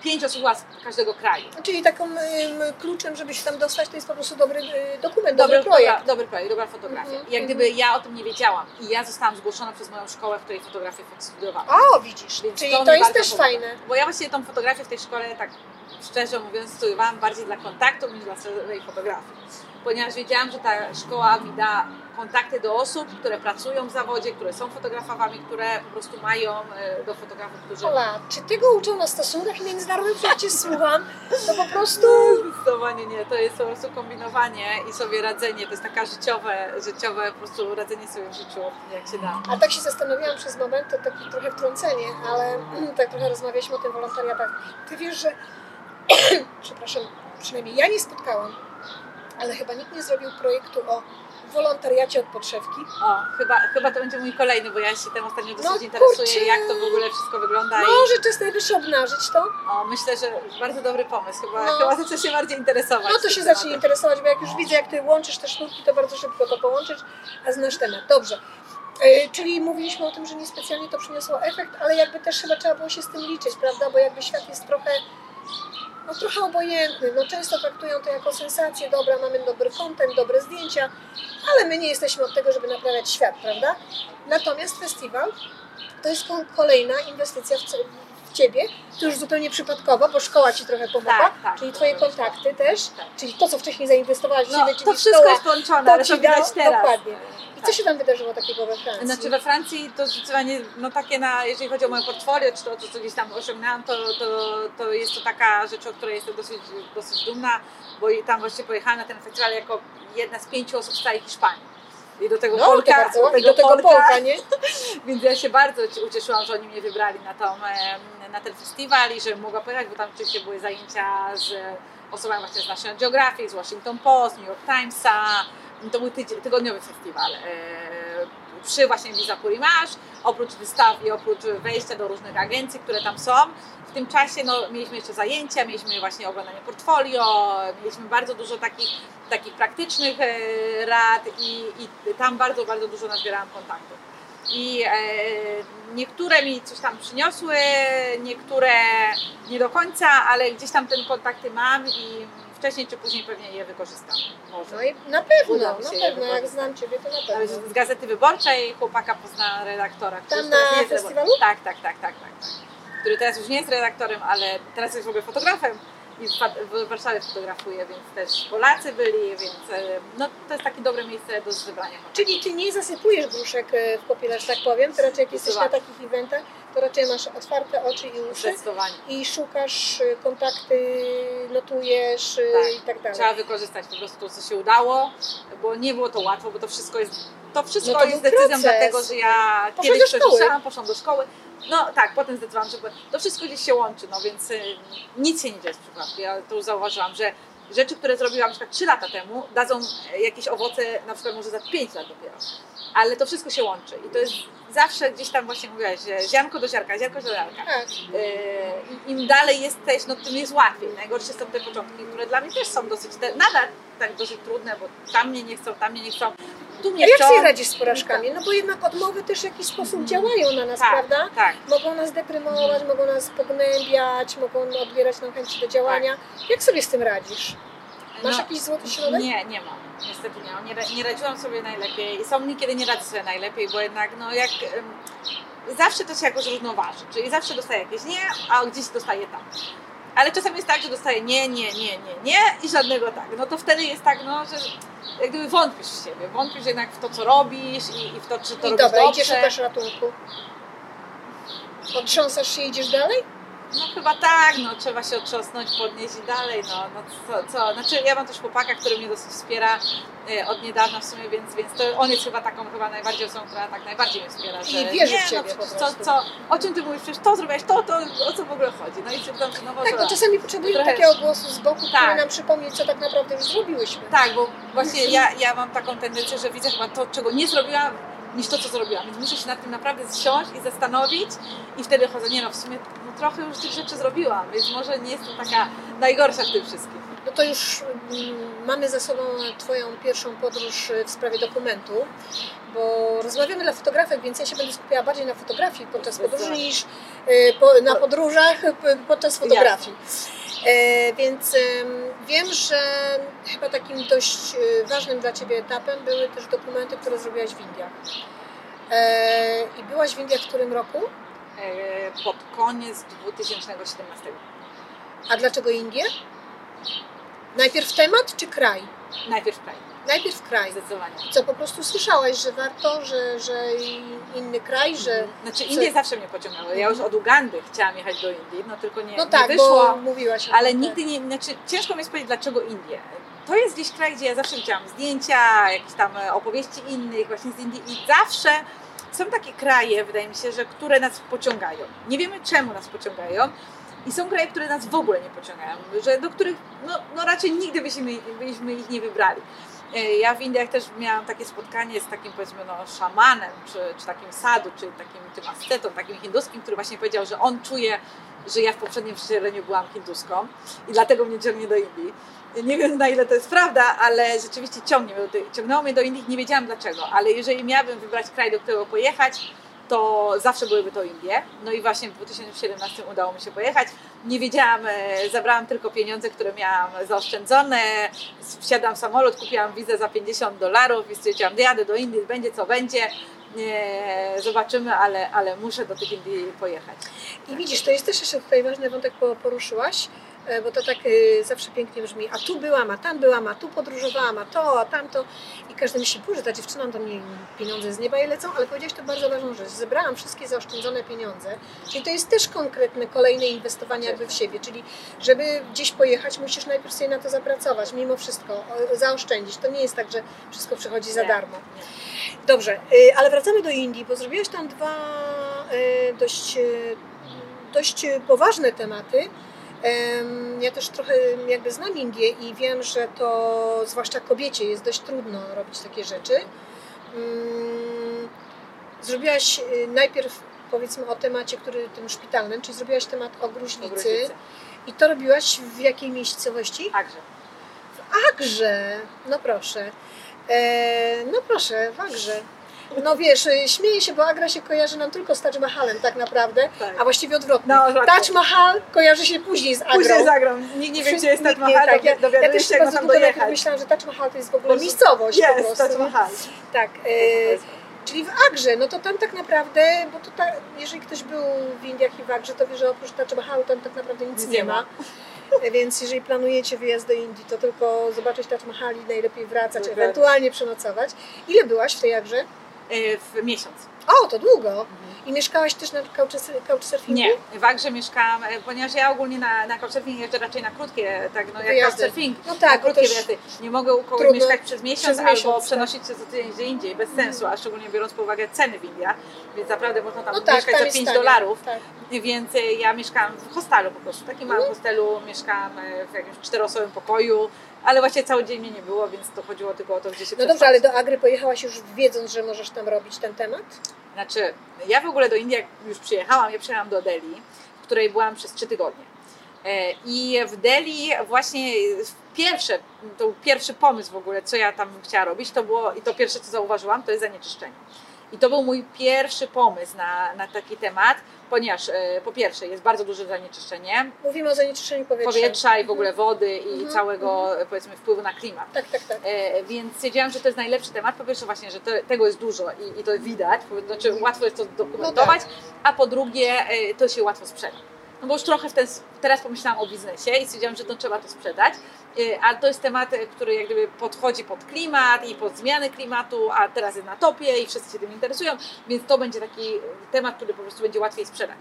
pięć osób z każdego kraju. Czyli taką ym, kluczem, żeby się tam dostać, to jest po prostu dobry y, dokument, dobry, dobry projekt. Dobra, dobry projekt, dobra fotografia. Mhm, jak mhm. gdyby ja o tym nie wiedziałam i ja zostałam zgłoszona przez moją szkołę, w której fotografię studiowałam. O, widzisz, Więc czyli to to, jest też fajne. Bo ja właśnie tą fotografię w tej szkole, tak szczerze mówiąc, studiowałam bardziej dla kontaktu niż dla samej fotografii. Ponieważ wiedziałam, że ta szkoła mi da kontakty do osób, które pracują w zawodzie, które są fotografami, które po prostu mają e, do fotografów, którzy... Ola, czy tego uczą na stosunkach międzynarodowych? Przecież Cię słucham. To po prostu... Zdecydowanie nie, to jest po prostu kombinowanie i sobie radzenie, to jest taka życiowe, życiowe po prostu radzenie sobie w życiu, jak się da. A tak się zastanawiałam przez moment, to takie trochę wtrącenie, ale tak trochę rozmawialiśmy o tym wolontariatach. Ty wiesz, że... Przepraszam, przynajmniej ja nie spotkałam, ale chyba nikt nie zrobił projektu o wolontariacie od podszewki. O, chyba, chyba to będzie mój kolejny, bo ja się tym ostatnio dosyć No, interesuję, jak to w ogóle wszystko wygląda i Może czas najwyższy obnażyć to? o, myślę, że bardzo dobry pomysł, chyba, No. chyba zacznę się bardziej interesować. No to się zacznie interesować, bo jak już widzę, jak ty łączysz te sznurki, to bardzo szybko to połączysz, a znasz temat. Dobrze. Yy, Czyli mówiliśmy o tym, że niespecjalnie to przyniosło efekt, ale jakby też chyba trzeba było się z tym liczyć, prawda? Bo jakby świat jest trochę, no trochę obojętny. No często traktują to jako sensację, dobra, mamy dobry content, dobre zdjęcia, ale my nie jesteśmy od tego, żeby naprawiać świat, prawda? Natomiast festiwal to jest ko- kolejna inwestycja w Ciebie, to już zupełnie przypadkowo, bo szkoła Ci trochę pomogła, Tak, tak. czyli Twoje kontakty też, Tak. czyli to, co wcześniej zainwestowałaś w No, siebie, czyli to wszystko szkoła. jest połączone, to ale ci to widać teraz. dokładnie. I co Tak. się tam wydarzyło takiego we Francji? Znaczy we Francji to zdecydowanie, no takie na, jeżeli chodzi o moje portfolio, czy to, to co gdzieś tam osiągnęłam, to, to, to jest to taka rzecz, o której jestem dosyć, dosyć dumna, bo i tam właśnie pojechałam na ten festiwal jako jedna z pięciu osób z całej Hiszpanii. I do tego no, Polka, ładnie. I do tego Polka, nie? Więc ja się bardzo ci- ucieszyłam, że oni mnie wybrali na, tą, na ten festiwal i że mogła pojechać, bo tam oczywiście były zajęcia z osobami właśnie z National Geographic, z Washington Post, New York Timesa. To był tydzień, tygodniowy festiwal. e, Przy właśnie Visa pour Image, oprócz wystaw i oprócz wejścia do różnych agencji, które tam są. W tym czasie no, mieliśmy jeszcze zajęcia, mieliśmy właśnie oglądanie portfolio, mieliśmy bardzo dużo takich, takich praktycznych e, rad i, i tam bardzo, bardzo dużo nazbierałam kontaktów. I e, niektóre mi coś tam przyniosły, niektóre nie do końca, ale gdzieś tam te kontakty mam i wcześniej czy później pewnie je wykorzystam. Może. No i na pewno, na pewno, jak znam Ciebie, to na pewno. z Gazety Wyborczej chłopaka poznałam redaktora. który Tam na festiwalu? Tak, tak, tak, tak, tak, tak. Który teraz już nie jest redaktorem, ale teraz jest w ogóle fotografem i w Wa- w Warszawie fotografuje, więc też Polacy byli, więc e, no, to jest takie dobre miejsce do kontaktów. Czyli Ty nie zasypujesz gruszek e, w popiele, że tak powiem, to raczej jak jesteś na takich eventach, to raczej masz otwarte oczy i uszy i szukasz e, kontakty, notujesz Tak. i tak dalej. Trzeba wykorzystać po prostu to, co się udało, bo nie było to łatwo, bo to wszystko jest, to wszystko No to jest decyzją proces. dlatego, że ja Poszłaś kiedyś ruszałam, poszłam do szkoły. No tak, potem zdecydowałam, że to wszystko gdzieś się łączy, no więc y, nic się nie dzieje z przypadku. Ja to już zauważyłam, że rzeczy, które zrobiłam na przykład 3 lata temu, dadzą jakieś owoce na przykład może za 5 lat dopiero. Ale to wszystko się łączy i to jest zawsze gdzieś tam właśnie mówiłaś, że ziarnko do ziarka, ziarko do ziarka. Tak. Yy, Im dalej jesteś, no tym jest łatwiej. Najgorsze są te początki, które dla mnie też są dosyć, te, nadal tak dosyć trudne, bo tam mnie nie chcą, tam mnie nie chcą, A jak sobie radzisz z porażkami? No bo jednak odmowy też w jakiś sposób działają na nas, tak, prawda? Tak. Mogą nas deprymować, mogą nas pognębiać, mogą odbierać nam chęci do działania. Jak sobie z tym radzisz? Masz No, jakiś złoty środek? Nie, nie mam. Niestety nie mam. Nie, nie radziłam sobie najlepiej i są kiedy nie radzę sobie najlepiej, bo jednak no jak... zawsze to się jakoś równoważy, czyli zawsze dostaję jakieś nie, a gdzieś dostaję tak. Ale czasami jest tak, że dostaję nie, nie, nie, nie, nie i żadnego tak. No to wtedy jest tak, no, że jak gdyby wątpisz w siebie, wątpisz jednak w to, co robisz i, i w to, czy to I robisz dobra, dobrze. idziesz, szukasz ratunku. Otrząsasz się i idziesz dalej? No chyba tak, no trzeba się otrząsnąć, podnieść i dalej, no, no co, co, znaczy ja mam też chłopaka, który mnie dosyć wspiera e, od niedawna w sumie, więc, więc to on jest chyba taką chyba najbardziej osobą, która tak najbardziej mnie wspiera, że I wierzy w ciebie no, co, co, o czym ty mówisz, przecież to zrobiłeś, to, to, o co w ogóle chodzi, no i stwierdzam, że no może Tak, bo czasami potrzebujemy Trochę- takiego głosu z boku, który Tak. nam przypomni, co tak naprawdę już zrobiłyśmy. Tak, bo właśnie ja, ja mam taką tendencję, że widzę chyba to, czego nie zrobiłam, niż to, co zrobiłam. Więc muszę się nad tym naprawdę zsiąść i zastanowić i wtedy chodzę, nie no, w sumie no, trochę już tych rzeczy zrobiłam, więc może nie jestem taka najgorsza w tym wszystkim. No to już mm, mamy za sobą Twoją pierwszą podróż y, w sprawie dokumentu, bo rozmawiamy dla fotografek, więc ja się będę skupiała bardziej na fotografii podczas podróży niż y, na podróżach podczas fotografii. E, więc em, wiem, że chyba takim dość y, ważnym dla Ciebie etapem były też dokumenty, które zrobiłaś w Indiach. E, I byłaś w Indiach w którym roku? E, pod koniec 2017. A dlaczego Indie? Najpierw temat czy kraj? Najpierw kraj, Najpierw kraj. zdecydowanie. Co po prostu słyszałaś, że warto, że, że inny kraj, że. Znaczy Co- Indie zawsze mnie pociągały. Ja już od Ugandy chciałam jechać do Indii, no tylko nie, No tak, nie wyszło. bo mówiłaś o Ale tym, nigdy nie, znaczy ciężko mi jest powiedzieć dlaczego Indie. To jest gdzieś kraj, gdzie ja zawsze widziałam zdjęcia, jakieś tam e, opowieści innych właśnie z Indii i zawsze są takie kraje, wydaje mi się, że które nas pociągają. Nie wiemy czemu nas pociągają i są kraje, które nas w ogóle nie pociągają, że do których no, no raczej nigdy byśmy, byśmy ich nie wybrali. E, Ja w Indiach też miałam takie spotkanie z takim powiedzmy no, szamanem, czy, czy takim sadu, czy takim tym ascetą, takim hinduskim, który właśnie powiedział, że on czuje, że ja w poprzednim wcieleniu byłam hinduską i dlatego mnie ciągnie do Indii. Nie wiem na ile to jest prawda, ale rzeczywiście ciągnie mnie do ciągnęło mnie do Indii, nie wiedziałam dlaczego, ale jeżeli miałabym wybrać kraj, do którego pojechać, to zawsze byłyby to Indie. No i właśnie w 2017 udało mi się pojechać. Nie wiedziałam, e, zabrałam tylko pieniądze, które miałam zaoszczędzone. Wsiadłam w samolot, kupiłam wizę za 50 dolarów i stwierdziłam, jadę do Indii, będzie co będzie. Zobaczymy, ale, ale muszę do tych Indii pojechać. I widzisz, to jest też jeszcze tutaj ważny wątek, poruszyłaś, bo to tak e, zawsze pięknie brzmi, a tu byłam, a tam byłam, a tu podróżowałam, a to, a tamto. I każdy myśli, że ta dziewczyna to mi pieniądze z nieba jej lecą, ale powiedziałaś to bardzo ważną rzecz. Zebrałam wszystkie zaoszczędzone pieniądze, czyli to jest też konkretne kolejne inwestowanie jakby w siebie, czyli żeby gdzieś pojechać, musisz najpierw sobie na to zapracować, mimo wszystko, zaoszczędzić. To nie jest tak, że wszystko przychodzi za darmo. Dobrze, y, ale wracamy do Indii, bo zrobiłaś tam dwa dość, dość poważne tematy. Ja też trochę jakby znam Indię i wiem, że to zwłaszcza kobiecie jest dość trudno robić takie rzeczy. Mm, Zrobiłaś y, najpierw powiedzmy o temacie, który tym szpitalnym, czyli zrobiłaś temat o gruźlicy Gruźlicy. i to robiłaś w jakiej miejscowości? Także. Agrze, no proszę. E, no proszę, w Agrze. No wiesz, y, śmieję się, bo Agra się kojarzy nam tylko z Taj Mahalem tak naprawdę, Tak. a właściwie odwrotnie. No. Taj Mahal kojarzy się później z Agrą. Później zagram. Nikt nie wie, gdzie jest Taj Mahal, tak, ja, ja też się, jak tam dojechać. myślałam, że Taj Mahal to jest w ogóle miejscowość po Jest, prostu. Taj Mahal. Tak, e, czyli w Agrze, no to tam tak naprawdę, bo to ta, jeżeli ktoś był w Indiach i w Agrze, to wie, że oprócz Taj Mahalu tam tak naprawdę nic nie nie ma. ma. Więc jeżeli planujecie wyjazd do Indii, to tylko zobaczyć Taj Mahal i najlepiej wracać, Dokładnie. ewentualnie przenocować. Ile byłaś w tej Agrze? E, W miesiąc. O, to długo. I mieszkałaś też na couchsurf- couchsurfingu? Nie, w Agrze mieszkałam, e, ponieważ ja ogólnie na, na couchsurfing jeżdżę raczej na krótkie, tak no jak Wyjazdy. couchsurfing, No na tak, bo krótkie wyjazdy. Nie mogę u kogoś mieszkać przez miesiąc, przez albo miesiąc, tak. przenosić się co tydzień gdzie indziej, bez sensu, a szczególnie biorąc pod uwagę ceny w Indiach, więc naprawdę można tam no tak, mieszkać tam za jest 5 tanie. dolarów. Tak. Więc e, ja mieszkałam w hostelu po prostu, w takim małym hostelu, mieszkałam e, w jakimś czteroosobowym pokoju, ale właśnie cały dzień mnie nie było, więc to chodziło tylko o to, gdzie się No dobrze, ale do Agry pojechałaś już wiedząc, że możesz tam robić ten temat? Znaczy, ja w ogóle do Indii jak już przyjechałam, ja przyjechałam do Delhi, w której byłam przez trzy tygodnie. E, I w Delhi właśnie pierwsze, to był pierwszy pomysł w ogóle, co ja tam chciała robić, to było, i to pierwsze, co zauważyłam, to jest zanieczyszczenie. I to był mój pierwszy pomysł na, na taki temat, ponieważ e, po pierwsze jest bardzo duże zanieczyszczenie Mówimy o zanieczyszczeniu powietrza. powietrza i w ogóle wody i Mhm, całego powiedzmy wpływu na klimat. Tak, tak, tak. E, więc stwierdziłam, że to jest najlepszy temat. Po pierwsze właśnie, że to, tego jest dużo i, i to widać, znaczy łatwo jest to dokumentować, No a po drugie e, to się łatwo sprzeda. No bo już trochę ten, teraz pomyślałam o biznesie i stwierdziłam, że to trzeba to sprzedać, E, ale to jest temat, e, który jak gdyby podchodzi pod klimat i pod zmiany klimatu, a teraz jest na topie i wszyscy się tym interesują, więc to będzie taki temat, który po prostu będzie łatwiej sprzedać.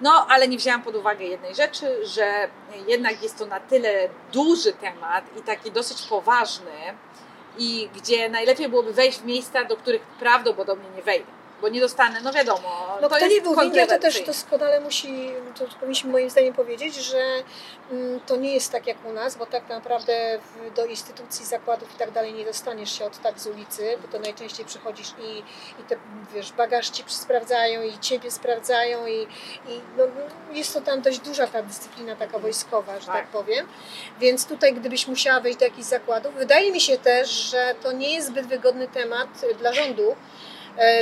No, ale nie wzięłam pod uwagę jednej rzeczy, że jednak jest to na tyle duży temat i taki dosyć poważny, i gdzie najlepiej byłoby wejść w miejsca, do których prawdopodobnie nie wejdę, bo nie dostanę, no wiadomo, No to kto nie był w Indiach, to też doskonale musi, to powinniśmy moim zdaniem powiedzieć, że mm, to nie jest tak jak u nas, bo tak naprawdę w, do instytucji, zakładów i tak dalej nie dostaniesz się od tak z ulicy, bo to najczęściej przychodzisz i, i te, wiesz, bagaż ci sprawdzają i ciebie sprawdzają i, i no, no, jest to tam dość duża ta dyscyplina taka wojskowa, że tak, Tak. powiem. Więc tutaj gdybyś musiała wejść do jakichś zakładów, wydaje mi się też, że to nie jest zbyt wygodny temat dla rządu,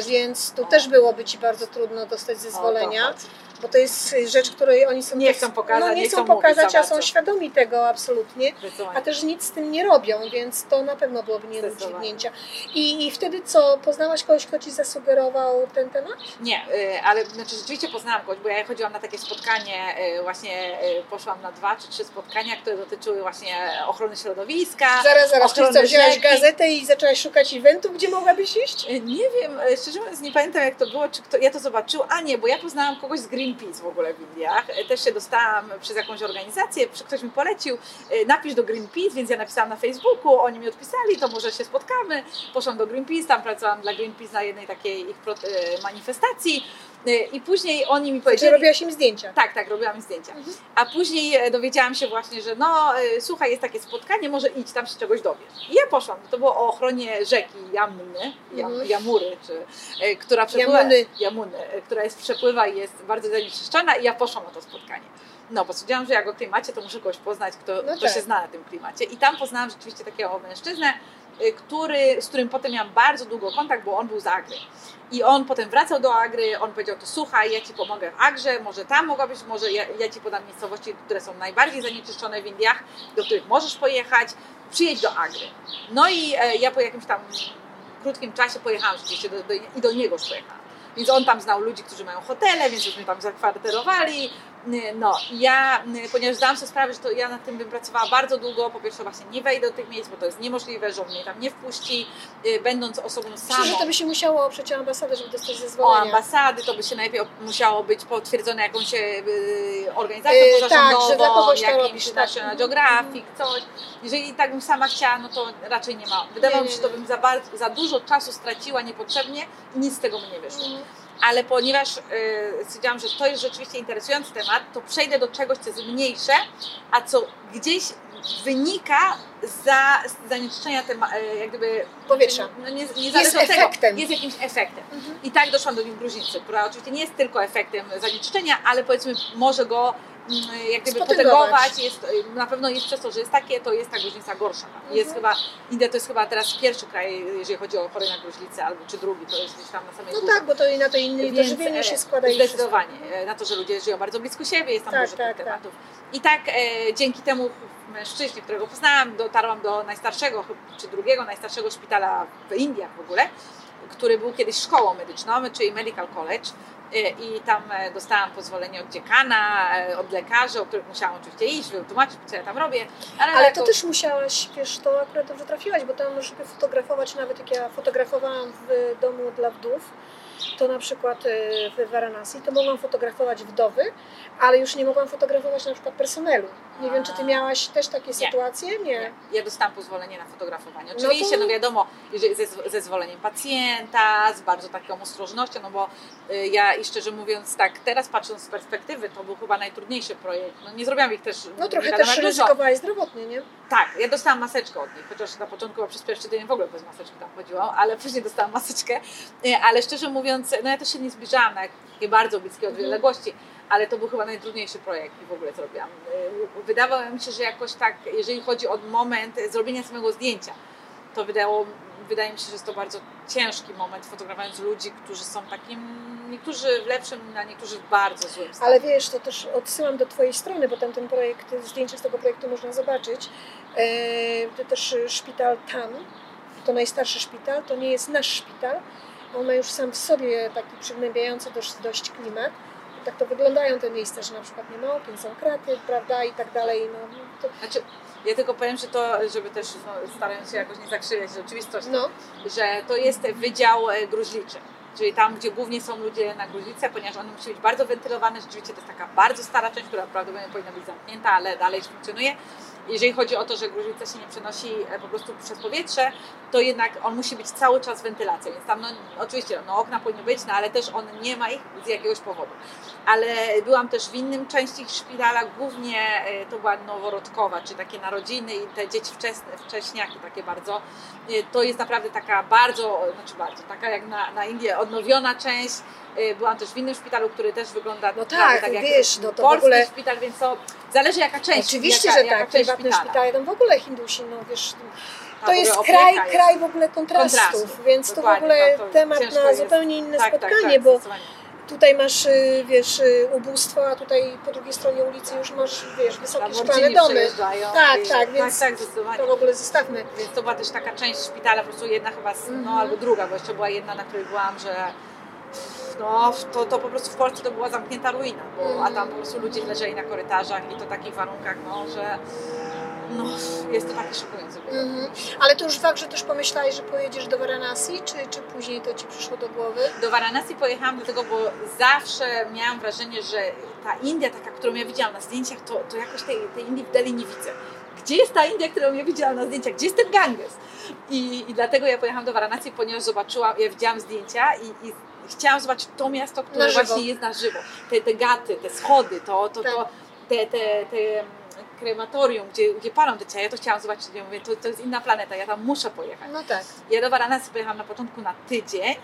Więc tu też byłoby Ci bardzo trudno dostać zezwolenia. Bo to jest rzecz, której oni są Nie chcą pokazać, no, nie, nie chcą chcą pokazać, za a są świadomi tego absolutnie, a też nic z tym nie robią, więc to na pewno byłoby nie do dźwignięcia. I, I wtedy co, poznałaś kogoś, kto Ci zasugerował ten temat? Nie, y, ale znaczy rzeczywiście poznałam kogoś, bo ja chodziłam na takie spotkanie, y, właśnie y, poszłam na dwa czy trzy spotkania, które dotyczyły właśnie ochrony środowiska. Zaraz, zaraz, czyli co, rzeki. gazetę i zaczęłaś szukać eventów, gdzie mogłabyś iść? Nie wiem, szczerze mówiąc nie pamiętam jak to było, czy kto, ja to zobaczyłam, a nie, bo ja poznałam kogoś z Greenpeace w ogóle w Indiach, Y, też się dostałam przez jakąś organizację, ktoś mi polecił, y, napisz do Greenpeace, więc ja napisałam na Facebooku, oni mi odpisali, to może się spotkamy, poszłam do Greenpeace, tam pracowałam dla Greenpeace na jednej takiej ich y, manifestacji i później oni mi powiedzieli, robiłaś im zdjęcia? tak, tak, robiłam im zdjęcia. Mhm. A później e, dowiedziałam się właśnie, że no e, słuchaj, jest takie spotkanie, może idź, tam się czegoś dowiesz. I ja poszłam. To było o ochronie rzeki Jamny, Jam, Mhm. Jamury, czy, e, która przepływa... Jamuny. Jamuny, która jest przepływa i jest bardzo zanieczyszczona i ja poszłam na to spotkanie. No, bo stwierdziłam, że jak o klimacie, to muszę kogoś poznać, kto, No kto tak. się zna na tym klimacie. I tam poznałam rzeczywiście takiego mężczyznę, który, z którym potem miałam bardzo długo kontakt, bo on był z Agry. I on potem wracał do Agry, on powiedział, to słuchaj, ja Ci pomogę w Agrze, może tam mogłabyś, może ja, ja Ci podam miejscowości, które są najbardziej zanieczyszczone w Indiach, do których możesz pojechać, przyjedź do Agry. No i e, ja po jakimś tam krótkim czasie pojechałam rzeczywiście do, do, i do niego już pojechałam. Więc on tam znał ludzi, którzy mają hotele, więc żeśmy tam zakwaterowali. No ja, ponieważ zdałam sobie sprawę, że to ja nad tym bym pracowała bardzo długo, po pierwsze właśnie nie wejdę do tych miejsc, bo to jest niemożliwe, że on mnie tam nie wpuści, y, będąc osobą Myślę, samą. że to by się musiało oprzeć o ambasadę, żeby dostać O zezwolenia. ambasady to by się najpierw musiało być potwierdzone jakąś y, organizacją Yy, tak, pozarządową, że dla kogoś jakimś robisz, tak. National Geographic, coś. Jeżeli tak bym sama chciała, no to raczej nie ma. Wydawało mi się, że to bym za, bardzo, za dużo czasu straciła niepotrzebnie i nic z tego by nie wyszło. Mhm. Ale ponieważ y, stwierdziłam, że to jest rzeczywiście interesujący temat, to przejdę do czegoś, co jest mniejsze, a co gdzieś wynika za zanieczyszczenia tema, y, jak gdyby Powietrza. No nie, Jest od tego, efektem. jest jakimś efektem. Mhm. I tak doszłam do nim gruźnicy, która oczywiście nie jest tylko efektem zanieczyszczenia, ale powiedzmy może go jak gdyby potegować. Jest, y, na pewno jest przez to, że jest takie, to jest ta gruźnica gorsza. Jest chyba, India to jest chyba teraz pierwszy kraj, jeżeli chodzi o chory na gruźlicę, albo czy drugi, to jest gdzieś tam na samej No górze. tak, bo to i na to inne Więc, dożywienie e, się składa i wszystko. Zdecydowanie. E, Na to, że ludzie żyją bardzo blisko siebie, jest tam Tak, dużo tak, tych tak. tematów. I tak e, dzięki temu mężczyźnie, którego poznałam, dotarłam do najstarszego, czy drugiego najstarszego szpitala w Indiach w ogóle, który był kiedyś szkołą medyczną, czyli Medical College. E, I tam e, dostałam pozwolenie od dziekana, e, od lekarzy, o których musiałam oczywiście iść, wytłumaczyć, co ja tam robię. Ale, Ale jako- to też musiałaś, wiesz, to akurat dobrze trafiłaś, bo tam możesz fotografować, nawet jak ja fotografowałam w domu dla wdów, to na przykład e, w Varanasi, to mogłam fotografować wdowy, ale już nie mogłam fotografować na przykład personelu. Nie wiem, czy ty miałaś też takie sytuacje? Nie. Ja dostałam pozwolenie na fotografowanie. No Oczywiście, to- no, wiadomo, ze, ze zwoleniem pacjenta, z bardzo taką ostrożnością, no bo y, ja i szczerze mówiąc tak, teraz patrząc z perspektywy, to był chyba najtrudniejszy projekt. No nie zrobiłam ich też No nie trochę też ryzykowałaś zdrowotnie, nie? Tak, ja dostałam maseczkę od nich, chociaż na początku przez pierwszy tydzień w ogóle bez maseczki tam chodziłam, ale później dostałam maseczkę. Y, Ale szczerze mówiąc, no ja też się nie zbliżałam na takie bardzo bliskie Mhm. Ale to był chyba najtrudniejszy projekt, w ogóle zrobiłam. Y, Wydawało mi się, że jakoś tak, jeżeli chodzi o moment zrobienia samego zdjęcia, to wydało, wydaje mi się, że jest to bardzo ciężki moment fotografując ludzi, którzy są takim, niektórzy w lepszym, a niektórzy w bardzo złym stanie. Ale wiesz, to też odsyłam do Twojej strony, bo tam ten projekt, zdjęcia z tego projektu można zobaczyć. E, To też szpital TAN, to najstarszy szpital, to nie jest nasz szpital. On ma już sam w sobie taki przygnębiający dość, dość klimat. Tak to wyglądają te miejsca, że na przykład nie ma okien, są kraty, prawda, i tak dalej. No, to, Znaczy, ja tylko powiem, że to, żeby też no, starając się jakoś nie zakrzywiać rzeczywistości, no, że to jest wydział e, gruźliczy. Czyli tam, gdzie głównie są ludzie na gruźlicę, ponieważ on musi być bardzo wentylowany. Rzeczywiście to jest taka bardzo stara część, która prawdopodobnie powinna być zamknięta, ale dalej funkcjonuje. Jeżeli chodzi o to, że gruźlica się nie przenosi e, po prostu przez powietrze, to jednak on musi być cały czas wentylacją. Więc tam, no, oczywiście, no, okna powinny być, no, ale też on nie ma ich z jakiegoś powodu. Ale byłam też w innym części szpitala, głównie e, to była noworodkowa, czy takie narodziny i te dzieci wczesne, wcześniaki takie bardzo. E, To jest naprawdę taka bardzo, znaczy bardzo, taka jak na, na Indię odnowiona część. Byłam też w innym szpitalu, który też wygląda No tak, jak wiesz, no to w polski ogóle- szpital, więc to zależy jaka część. oczywiście, jaka, że jaka tak, część szpitala. szpitale, tam w ogóle Hindusi, no wiesz, to jest kraj, jest. kraj w ogóle kontrastów, Kontrastów, więc to w ogóle to- to temat na jest. zupełnie inne Tak, tak, spotkanie, tak, bo zdecydowanie. tutaj masz, y, wiesz, y, ubóstwo, a tutaj po drugiej stronie ulicy już masz, wiesz, wysokie szklane domy. Tak, tak, więc tak, tak. To w ogóle zostawmy. Więc to była też taka część szpitala, po prostu jedna chyba, no Mhm. albo druga, bo jeszcze była jedna, na której byłam, że no, to, to po prostu w Polsce to była zamknięta ruina, bo, a tam po prostu ludzie leżeli na korytarzach i to w takich warunkach, no, że no, jest to takie szokujące. Mhm. Ale to już fakt, że też pomyślałeś, że pojedziesz do Varanasi, czy, czy później to Ci przyszło do głowy? Do Varanasi pojechałam dlatego, bo zawsze miałam wrażenie, że ta India, taka, którą ja widziałam na zdjęciach, to, to jakoś tej, tej Indii w Delhi nie widzę. Gdzie jest ta India, którą ja widziałam na zdjęciach? Gdzie jest ten Ganges? I, i dlatego ja pojechałam do Varanasi, ponieważ zobaczyłam, ja widziałam zdjęcia i, i chciałam zobaczyć to miasto, które właśnie jest na żywo. Te, te gaty, te schody, to, to, Tak. to te, te, te mm, krematorium, gdzie, gdzie palą te ciała. Ja to chciałam zobaczyć. Ja mówię, to, to jest inna planeta, ja tam muszę pojechać. No tak. Ja do Varanasi pojechałam na początku na tydzień,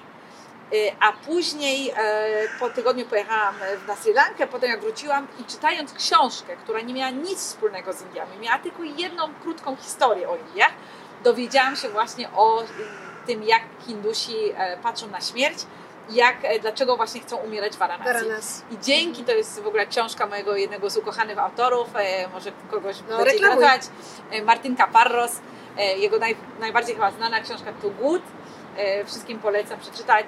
y, a później e, po tygodniu pojechałam na Sri Lankę, potem jak wróciłam i czytając książkę, która nie miała nic wspólnego z Indiami, miała tylko jedną krótką historię o Indiach, dowiedziałam się właśnie o y, tym, jak Hindusi e, patrzą na śmierć, jak, e, dlaczego właśnie chcą umierać w Varanasi. Varanasi. I dzięki, to jest w ogóle książka mojego jednego z ukochanych autorów, e, może kogoś No, będzie kochać, e, Martin Caparros, jego naj, najbardziej chyba znana książka To Good, wszystkim polecam przeczytać,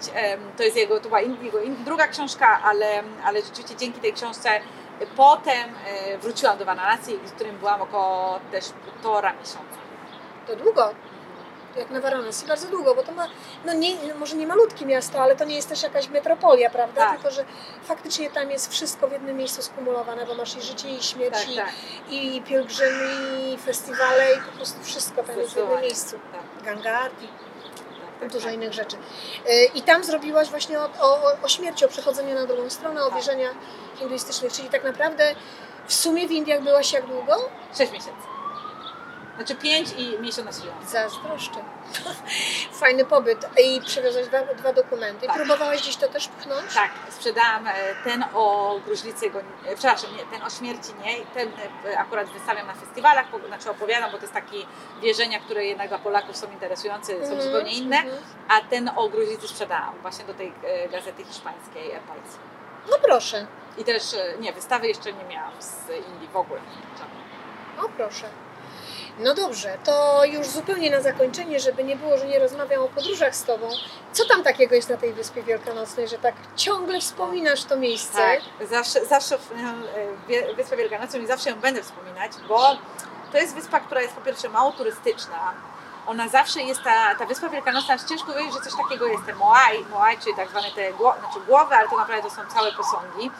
to jest jego, to była jego druga książka, ale, ale rzeczywiście dzięki tej książce potem wróciłam do Varanasi, z którym byłam około też półtora miesiąca. To długo. Jak na Varanasi, bardzo długo, bo to ma, no nie, może nie malutkie miasto, ale to nie jest też jakaś metropolia, prawda? Tak. Tylko, że faktycznie tam jest wszystko w jednym miejscu skumulowane, bo masz i życie, i śmierć, Tak, i, tak, i pielgrzymy, i festiwale, i po prostu wszystko tam jest w jednym miejscu. tak, Ganga Aarti, tak, tak, dużo tak. innych rzeczy. Y, I tam zrobiłaś właśnie o, o, o śmierci, o przechodzeniu na drugą stronę, o Tak. wierzenia hinduistycznych, czyli tak naprawdę w sumie w Indiach byłaś jak długo? Sześć miesięcy. Znaczy pięć i miesiąc na Sri Lance. Zazdroszczę. Fajny pobyt. I przywiozłaś dwa, dwa dokumenty. Tak. Próbowałaś gdzieś to też pchnąć? Tak, sprzedałam e, ten o gruźlicy, go, e, przepraszam, nie, ten o śmierci nie, ten e, akurat wystawiam na festiwalach, znaczy opowiadam, bo to jest takie wierzenia, które jednak dla Polaków są interesujące, są Mhm, zupełnie inne, mhm. a ten o gruźlicy sprzedałam właśnie do tej gazety hiszpańskiej El País. No proszę. I też, nie, wystawy jeszcze nie miałam z Indii w ogóle. O proszę. No dobrze, to już zupełnie na zakończenie, żeby nie było, że nie rozmawiam o podróżach z Tobą. Co tam takiego jest na tej Wyspie Wielkanocnej, że tak ciągle wspominasz to miejsce? Tak, zawsze, zawsze e, Wyspę Wielkanocną i zawsze ją będę wspominać, bo to jest wyspa, która jest po pierwsze mało turystyczna, ona zawsze jest ta, ta Wyspa Wielkanocna, ciężko wiedzieć, że coś takiego jest, te Moai, Moai czyli tak zwane te znaczy głowy, ale to naprawdę to są całe posągi,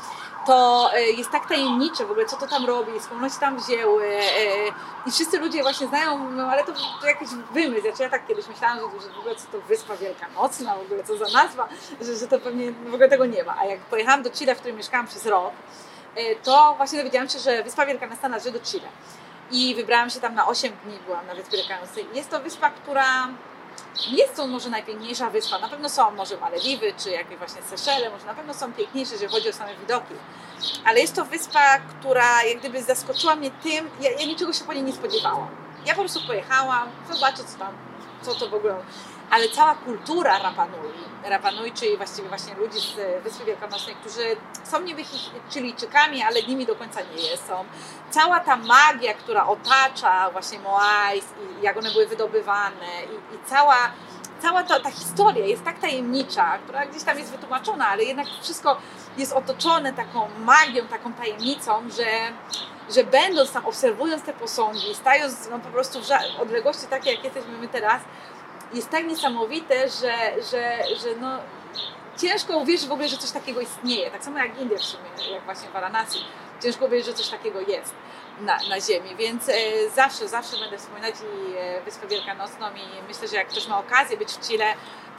to e, jest tak tajemnicze w ogóle, co to tam robi, skąd się tam wzięły e, i wszyscy ludzie właśnie znają, no ale to, to jakiś wymysł, znaczy ja tak kiedyś myślałam, że, że w ogóle co to Wyspa Wielkanocna, w ogóle co za nazwa, że, że to pewnie w ogóle tego nie ma, a jak pojechałam do Chile, w którym mieszkałam przez rok, e, to właśnie dowiedziałam się, że Wyspa Wielkanocna należy do Chile. I wybrałam się tam na 8 dni, byłam na Wyspie Wielkanocnej. Jest to wyspa, która nie jest to może najpiękniejsza wyspa, na pewno są może Malediwy, czy jakieś właśnie Seszele, może na pewno są piękniejsze, jeżeli chodzi o same widoki, ale jest to wyspa, która jak gdyby zaskoczyła mnie tym, ja, ja niczego się po niej nie spodziewałam. Ja po prostu pojechałam, zobaczyć co tam, co to w ogóle ale cała kultura Rapanui, Rapanui, czyli właściwie właśnie ludzi z Wyspy Wielkanocnej, którzy są niby Chilijczykami, ale nimi do końca nie są. Cała ta magia, która otacza właśnie Moais i jak one były wydobywane i, i cała, cała ta, ta historia jest tak tajemnicza, która gdzieś tam jest wytłumaczona, ale jednak wszystko jest otoczone taką magią, taką tajemnicą, że że będąc tam, obserwując te posągi, stając no, po prostu w odległości takiej, jak jesteśmy my teraz, jest tak niesamowite, że, że, że no, ciężko uwierzyć w ogóle, że coś takiego istnieje. Tak samo jak Indie w sumie, jak właśnie Varanasi. Ciężko uwierzyć, że coś takiego jest na, na ziemi, więc e, zawsze, zawsze będę wspominać i e, Wyspę Wielkanocną i myślę, że jak ktoś ma okazję być w Chile,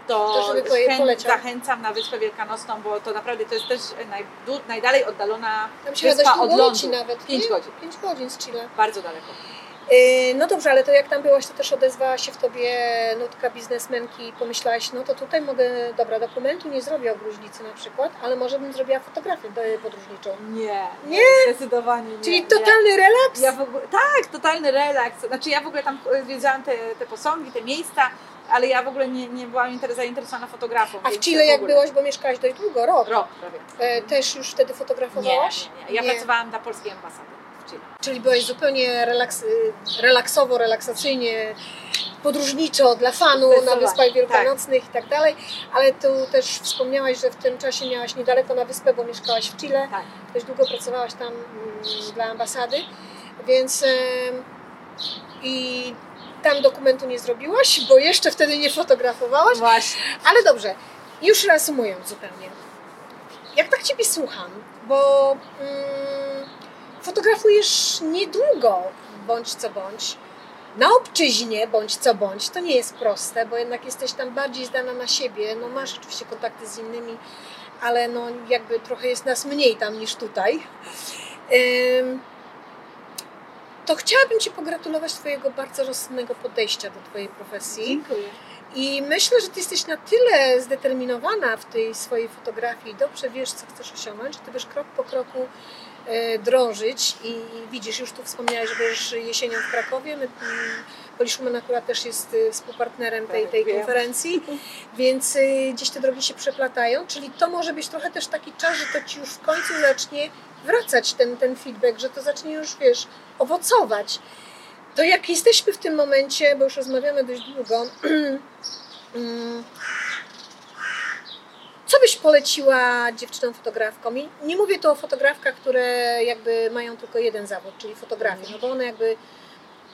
to, to chęt, zachęcam na Wyspę Wielkanocną, bo to naprawdę to jest też naj, najdalej oddalona Tam się wyspa od lądu. nawet. 5 godzin. 5 godzin z Chile. Bardzo daleko. Yy, no dobrze, ale to jak tam byłaś, to też odezwała się w tobie nutka biznesmenki i pomyślałaś, no to tutaj mogę, dobra, dokumentu nie zrobię o gruźlicy na przykład, ale może bym zrobiła fotografię podróżniczą. Nie, nie? Zdecydowanie nie. Czyli totalny relaks? Ja ogóle, tak, totalny relaks. Znaczy ja w ogóle tam wiedziałam te, te posągi, te miejsca, ale ja w ogóle nie, nie byłam zainteresowana fotografią. A w Chile jak byłaś, bo mieszkałaś dość długo, rok? Rok prawie. E, też już wtedy fotografowałaś? Nie, nie, nie. Ja nie. pracowałam na polskiej ambasady. Czyli byłeś zupełnie relaks, relaksowo, relaksacyjnie, podróżniczo dla fanu na Wyspach Wielkanocnych tak. i tak dalej, ale tu też wspomniałaś, że w tym czasie miałaś niedaleko na wyspę, bo mieszkałaś w Chile, tak. dość długo pracowałaś tam mm, dla ambasady, więc i tam dokumentu nie zrobiłaś, bo jeszcze wtedy nie fotografowałaś, Właśnie. ale dobrze, już reasumując zupełnie, jak tak Ciebie słucham, bo... Mm, fotografujesz niedługo, bądź co bądź. Na obczyźnie, bądź co bądź, to nie jest proste, bo jednak jesteś tam bardziej zdana na siebie. No masz oczywiście kontakty z innymi, ale no jakby trochę jest nas mniej tam niż tutaj. To chciałabym Ci pogratulować Twojego bardzo rozsądnego podejścia do Twojej profesji. Dziękuję. I myślę, że Ty jesteś na tyle zdeterminowana w tej swojej fotografii, dobrze wiesz, co chcesz osiągnąć, że Ty wiesz krok po kroku drążyć i widzisz, już tu wspomniałeś, że będziesz jesienią w Krakowie. My, Poliszumen akurat też jest y, współpartnerem tej, tej konferencji, więc y, gdzieś te drogi się przeplatają, czyli to może być trochę też taki czas, że to Ci już w końcu zacznie wracać ten, ten feedback, że to zacznie już, wiesz, owocować. To jak jesteśmy w tym momencie, bo już rozmawiamy dość długo, mm, co byś poleciła dziewczynom fotografkom? I nie mówię tu o fotografkach, które jakby mają tylko jeden zawód, czyli fotografię, no bo one jakby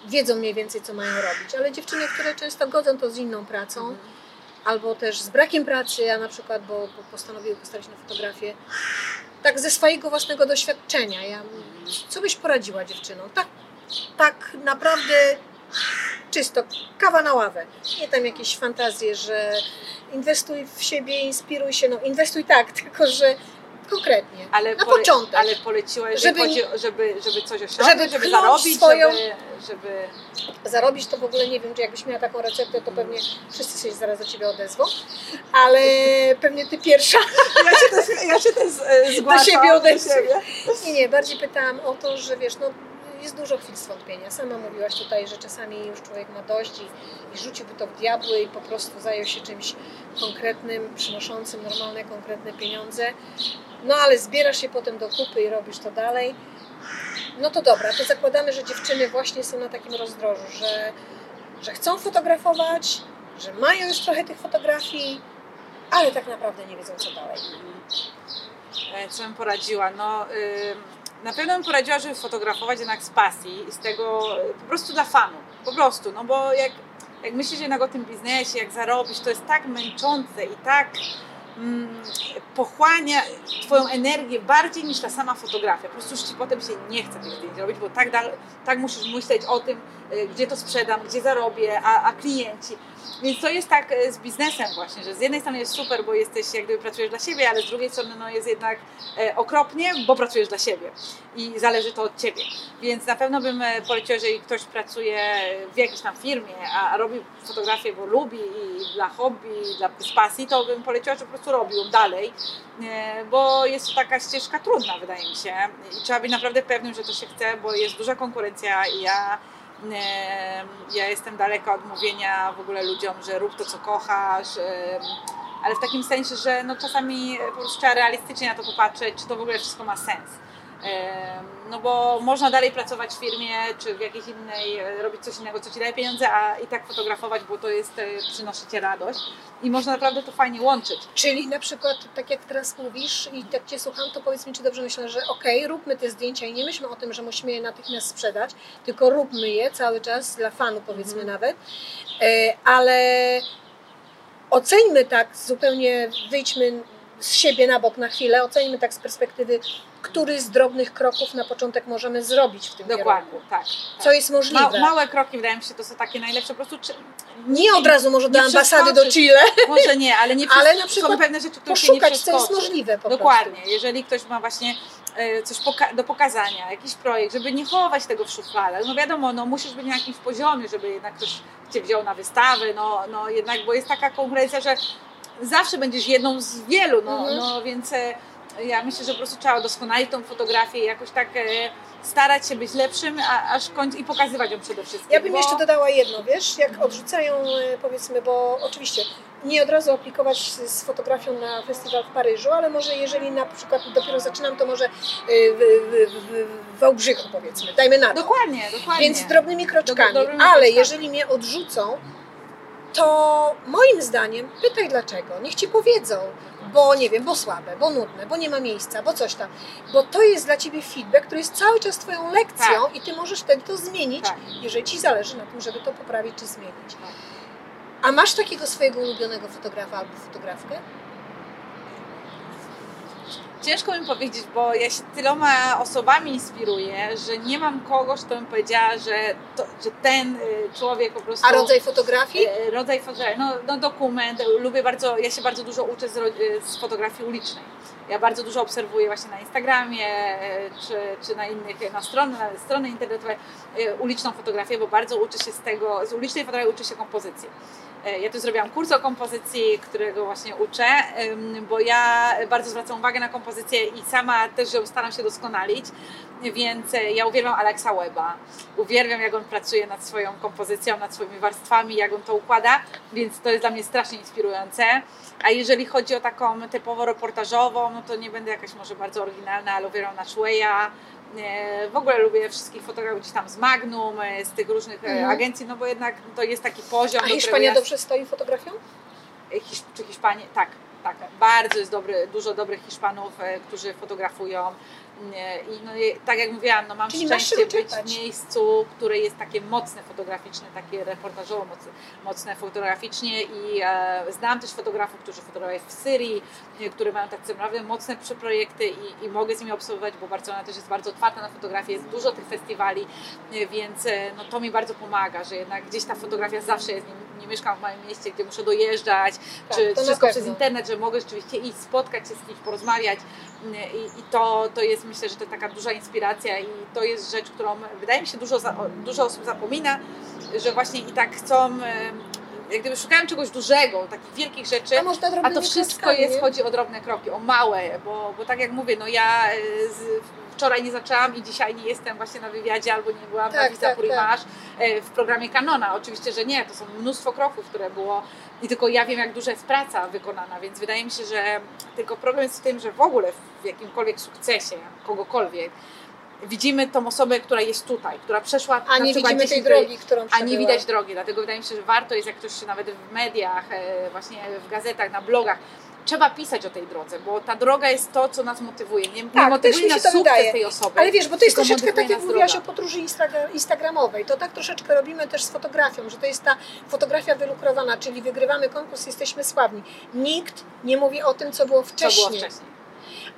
wiedzą mniej więcej, co mają robić, ale dziewczyny, które często godzą to z inną pracą, mhm. albo też z brakiem pracy, ja na przykład, bo, bo postanowiły postawić na fotografię, tak ze swojego własnego doświadczenia, ja, co byś poradziła dziewczynom? Tak, tak naprawdę czysto, kawa na ławę. Nie tam jakieś fantazje, że inwestuj w siebie, inspiruj się. No inwestuj tak, tylko że konkretnie. Ale na pole, początek. Ale poleciłaś, żeby, chodzi, żeby, żeby coś osiągnąć, żeby, żeby zarobić, swoją, żeby, żeby... Zarobić to w ogóle nie wiem, czy jakbyś miała taką receptę, to pewnie wszyscy się zaraz do Ciebie odezwą, ale pewnie Ty pierwsza. Ja się też, ja się też zgłaszam. Do siebie odezwę. Nie, nie, bardziej pytałam o to, że wiesz, no jest dużo chwil zwątpienia. Sama mówiłaś tutaj, że czasami już człowiek ma dość i, i rzuciłby to w diabły i po prostu zajął się czymś konkretnym, przynoszącym normalne, konkretne pieniądze. No ale zbierasz się potem do kupy i robisz to dalej. No to dobra, to zakładamy, że dziewczyny właśnie są na takim rozdrożu, że, że chcą fotografować, że mają już trochę tych fotografii, ale tak naprawdę nie wiedzą co dalej. E, co bym poradziła? No, yy na pewno bym poradziła, żeby fotografować jednak z pasji, z tego po prostu dla fanu, po prostu, no bo jak jak myślisz jednak o tym biznesie, jak zarobisz, to jest tak męczące i tak mm, pochłania Twoją energię bardziej niż ta sama fotografia. Po prostu już Ci potem się nie chce tych zdjęć robić, bo tak, tak musisz myśleć o tym, y, gdzie to sprzedam, gdzie zarobię, a, a klienci. Więc to jest tak y, z biznesem właśnie, że z jednej strony jest super, bo jesteś, jak gdyby pracujesz dla siebie, ale z drugiej strony no, jest jednak e, okropnie, bo pracujesz dla siebie i zależy to od Ciebie. Więc na pewno bym e, poleciła, jeżeli ktoś pracuje w jakiejś tam firmie, a, robi fotografię, bo lubi i dla hobby, i dla z pasji, to bym poleciła, żeby po prostu robił dalej, e, bo jest to taka ścieżka trudna, wydaje mi się. I trzeba być naprawdę pewnym, że to się chce, bo jest duża konkurencja i ja e, ja jestem daleka od mówienia w ogóle ludziom, że rób to, co kochasz, e, ale w takim sensie, że no czasami po prostu trzeba realistycznie na to popatrzeć, czy to w ogóle wszystko ma sens. No bo można dalej pracować w firmie, czy w jakiejś innej, e, robić coś innego, co Ci daje pieniądze, a i tak fotografować, bo to jest, e, przynosi Ci radość i można naprawdę to fajnie łączyć. Czyli na przykład, tak jak teraz mówisz i tak Cię słucham, to powiedz mi, czy dobrze myślę, że okej, róbmy te zdjęcia i nie myślmy o tym, że musimy je natychmiast sprzedać, tylko róbmy je cały czas dla fanu, powiedzmy Mhm. nawet, e, ale oceńmy tak, zupełnie wyjdźmy z siebie na bok na chwilę, oceńmy tak z perspektywy, który z drobnych kroków na początek możemy zrobić w tym Dokładnie, kierunku. tak. Co jest możliwe. Ma, małe kroki wydaje mi się, to są takie najlepsze, po prostu czy, nie od razu może do nie ambasady do. Chile, może nie, ale nie Ale na przykład są pewne rzeczy, które się nie poszukać, co jest możliwe po Dokładnie, prostu. jeżeli ktoś ma właśnie e, coś poka- do pokazania, jakiś projekt, żeby nie chować tego w szufladach, no wiadomo, no musisz być na jakimś poziomie, żeby jednak ktoś Cię wziął na wystawę, no, no jednak, bo jest taka konkurencja, że zawsze będziesz jedną z wielu, no, Mhm. no więc e, ja myślę, że po prostu trzeba udoskonalić tą fotografię i jakoś tak e, starać się być lepszym, a, aż końc i pokazywać ją przede wszystkim. Ja bym bo... jeszcze dodała jedno, wiesz, jak odrzucają, e, powiedzmy, bo oczywiście nie od razu aplikować z fotografią na festiwal w Paryżu, ale może jeżeli na przykład dopiero zaczynam, to może e, w, w, w, Wałbrzychu powiedzmy, dajmy na to. Dokładnie, dokładnie. Więc drobnymi kroczkami, Do- ale kroczkami. jeżeli mnie odrzucą, to moim zdaniem pytaj dlaczego, niech Ci powiedzą, bo nie wiem, bo słabe, bo nudne, bo nie ma miejsca, bo coś tam, bo to jest dla Ciebie feedback, który jest cały czas Twoją lekcją i Ty możesz wtedy to zmienić, Tak. jeżeli Ci zależy na tym, żeby to poprawić czy zmienić. A masz takiego swojego ulubionego fotografa albo fotografkę? Ciężko mi powiedzieć, bo ja się tyloma osobami inspiruję, że nie mam kogoś, kto bym powiedziała, że, to, że ten y, człowiek po prostu... A rodzaj fotografii? E, Rodzaj fotografii, no, no dokument, lubię bardzo, ja się bardzo dużo uczę z, z fotografii ulicznej. Ja bardzo dużo obserwuję właśnie na Instagramie, czy, czy na innych, na strony, na strony internetowe uliczną fotografię, bo bardzo uczę się z tego, z ulicznej fotografii uczę się kompozycji. E, Ja tu zrobiłam kurs o kompozycji, którego właśnie uczę, bo ja bardzo zwracam uwagę na kompozycję i sama też ją staram się doskonalić, więc e, ja uwielbiam Alexa Weba. Uwielbiam, jak on pracuje nad swoją kompozycją, nad swoimi warstwami, jak on to układa, więc to jest dla mnie strasznie inspirujące. A jeżeli chodzi o taką typowo reportażową, no to nie będę jakaś może bardzo oryginalna, ale uwielbiam Nashwaya. E, W ogóle lubię wszystkich fotografów gdzieś tam z Magnum, e, z tych różnych e, Mhm. agencji, no bo jednak to jest taki poziom, A do Hiszpania ja dobrze stoi fotografią? Hisz, czy Hiszpanie, tak, tak. Bardzo jest dobry, dużo dobrych Hiszpanów, e, którzy fotografują. I no, tak jak mówiłam, no mam Czyli szczęście być w miejscu, które jest takie mocne fotograficzne, takie reportażowo mocne, mocne fotograficznie i e, znam też fotografów, którzy fotografują w Syrii, e, które mają tak naprawdę mocne przeprojekty i, i mogę z nimi obserwować, bo Barcelona też jest bardzo otwarta na fotografię, jest dużo tych festiwali, e, więc e, no, to mi bardzo pomaga, że jednak gdzieś ta fotografia zawsze jest, nie, nie mieszkam w małym mieście, gdzie muszę dojeżdżać, Tak, czy wszystko przez internet, że mogę rzeczywiście iść, spotkać się z kimś, porozmawiać i, i to, to jest myślę, że to taka duża inspiracja i to jest rzecz, którą wydaje mi się dużo, dużo osób zapomina, że właśnie i tak chcą, jak gdyby szukają czegoś dużego, takich wielkich rzeczy, A, można a to wszystko jest, nie? chodzi o drobne kroki, o małe, bo, bo tak jak mówię, no ja e, z, wczoraj nie zaczęłam i dzisiaj nie jestem właśnie na wywiadzie albo nie byłam Tak, na Visa tak, Purimash e, w programie Canona. Oczywiście, że nie, to są mnóstwo kroków, które było i tylko ja wiem, jak duża jest praca wykonana, więc wydaje mi się, że tylko problem jest w tym, że w ogóle w jakimkolwiek sukcesie kogokolwiek widzimy tą osobę, która jest tutaj, która przeszła A nie widzimy tej 10 drogi, którą a nie przebyła. widać drogi, dlatego wydaje mi się, że warto jest, jak ktoś się nawet w mediach, e, właśnie w gazetach, na blogach trzeba pisać o tej drodze, bo ta droga jest to, co nas motywuje. Nie, nie Tak, też motywuje nas sukces wydaje. tej osoby. Ale wiesz, bo to jest troszeczkę tak, jak mówiłaś o droga. podróży instagra- instagramowej. To tak troszeczkę robimy też z fotografią, że to jest ta fotografia wylukrowana, czyli wygrywamy konkurs, jesteśmy sławni. Nikt nie mówi o tym, co było Co wcześniej, było wcześniej.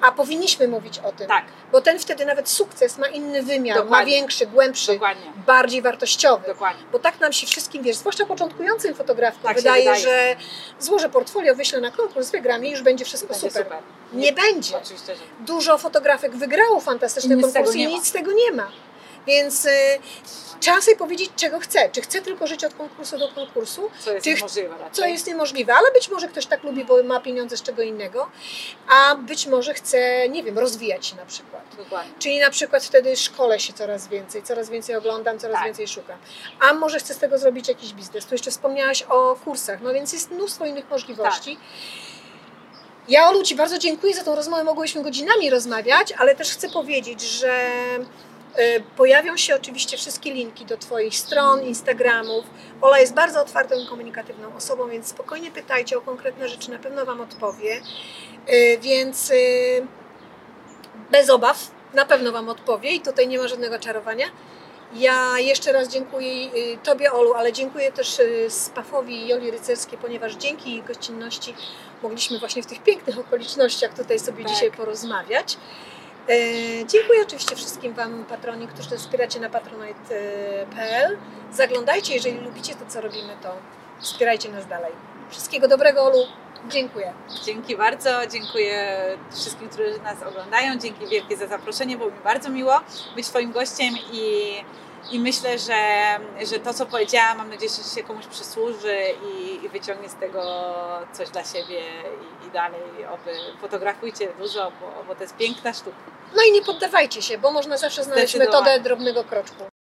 A powinniśmy mówić o tym, Tak, bo ten wtedy nawet sukces ma inny wymiar, ma Dokładnie. większy, głębszy, dokładnie. bardziej wartościowy. Dokładnie. Bo tak nam się wszystkim, wiesz, zwłaszcza początkującym fotografkom, Tak wydaje, wydaje. że złożę portfolio, wyślę na konkurs, wygram i już będzie wszystko Będzie super. super. Nie będzie. Oczywiście, że nie. Dużo fotografek wygrało fantastyczne konkursy i nie ma. nic z tego nie ma. Więc y, trzeba sobie powiedzieć, czego chce. Czy chce tylko żyć od konkursu do konkursu, Co jest Czy- niemożliwe raczej. co jest niemożliwe, ale być może ktoś tak lubi, bo ma pieniądze z czego innego, a być może chce, nie wiem, rozwijać się na przykład. Dokładnie. Czyli na przykład wtedy szkole się coraz więcej, coraz więcej oglądam, coraz Tak. więcej szukam. A może chcę z tego zrobić jakiś biznes. Tu jeszcze wspomniałaś o kursach, no więc jest mnóstwo innych możliwości. Tak. Ja Olu Ci bardzo dziękuję za tą rozmowę, mogłyśmy godzinami rozmawiać, ale też chcę powiedzieć, że pojawią się oczywiście wszystkie linki do Twoich stron, Instagramów. Ola jest bardzo otwartą i komunikatywną osobą, więc spokojnie pytajcie o konkretne rzeczy, na pewno Wam odpowie. Y, Więc y, bez obaw na pewno Wam odpowie i tutaj nie ma żadnego czarowania. Ja jeszcze raz dziękuję Tobie, Olu, ale dziękuję też Spafowi i Joli Rycerskiej, ponieważ dzięki ich gościnności mogliśmy właśnie w tych pięknych okolicznościach tutaj sobie Tak. dzisiaj porozmawiać. E, dziękuję oczywiście wszystkim Wam, patroni, którzy wspieracie na patronite.pl. Zaglądajcie, jeżeli lubicie to, co robimy, to wspierajcie nas dalej. Wszystkiego dobrego, Olu. Dziękuję. Dzięki bardzo, dziękuję wszystkim, którzy nas oglądają. Dzięki wielkie za zaproszenie, było mi bardzo miło być Twoim gościem i, i myślę, że, że to, co powiedziałam, mam nadzieję, że się komuś przysłuży i, i wyciągnie z tego coś dla siebie i, i dalej. Oby fotografujcie dużo, bo, bo to jest piękna sztuka. No i nie poddawajcie się, bo można zawsze znaleźć metodę drobnego kroczku.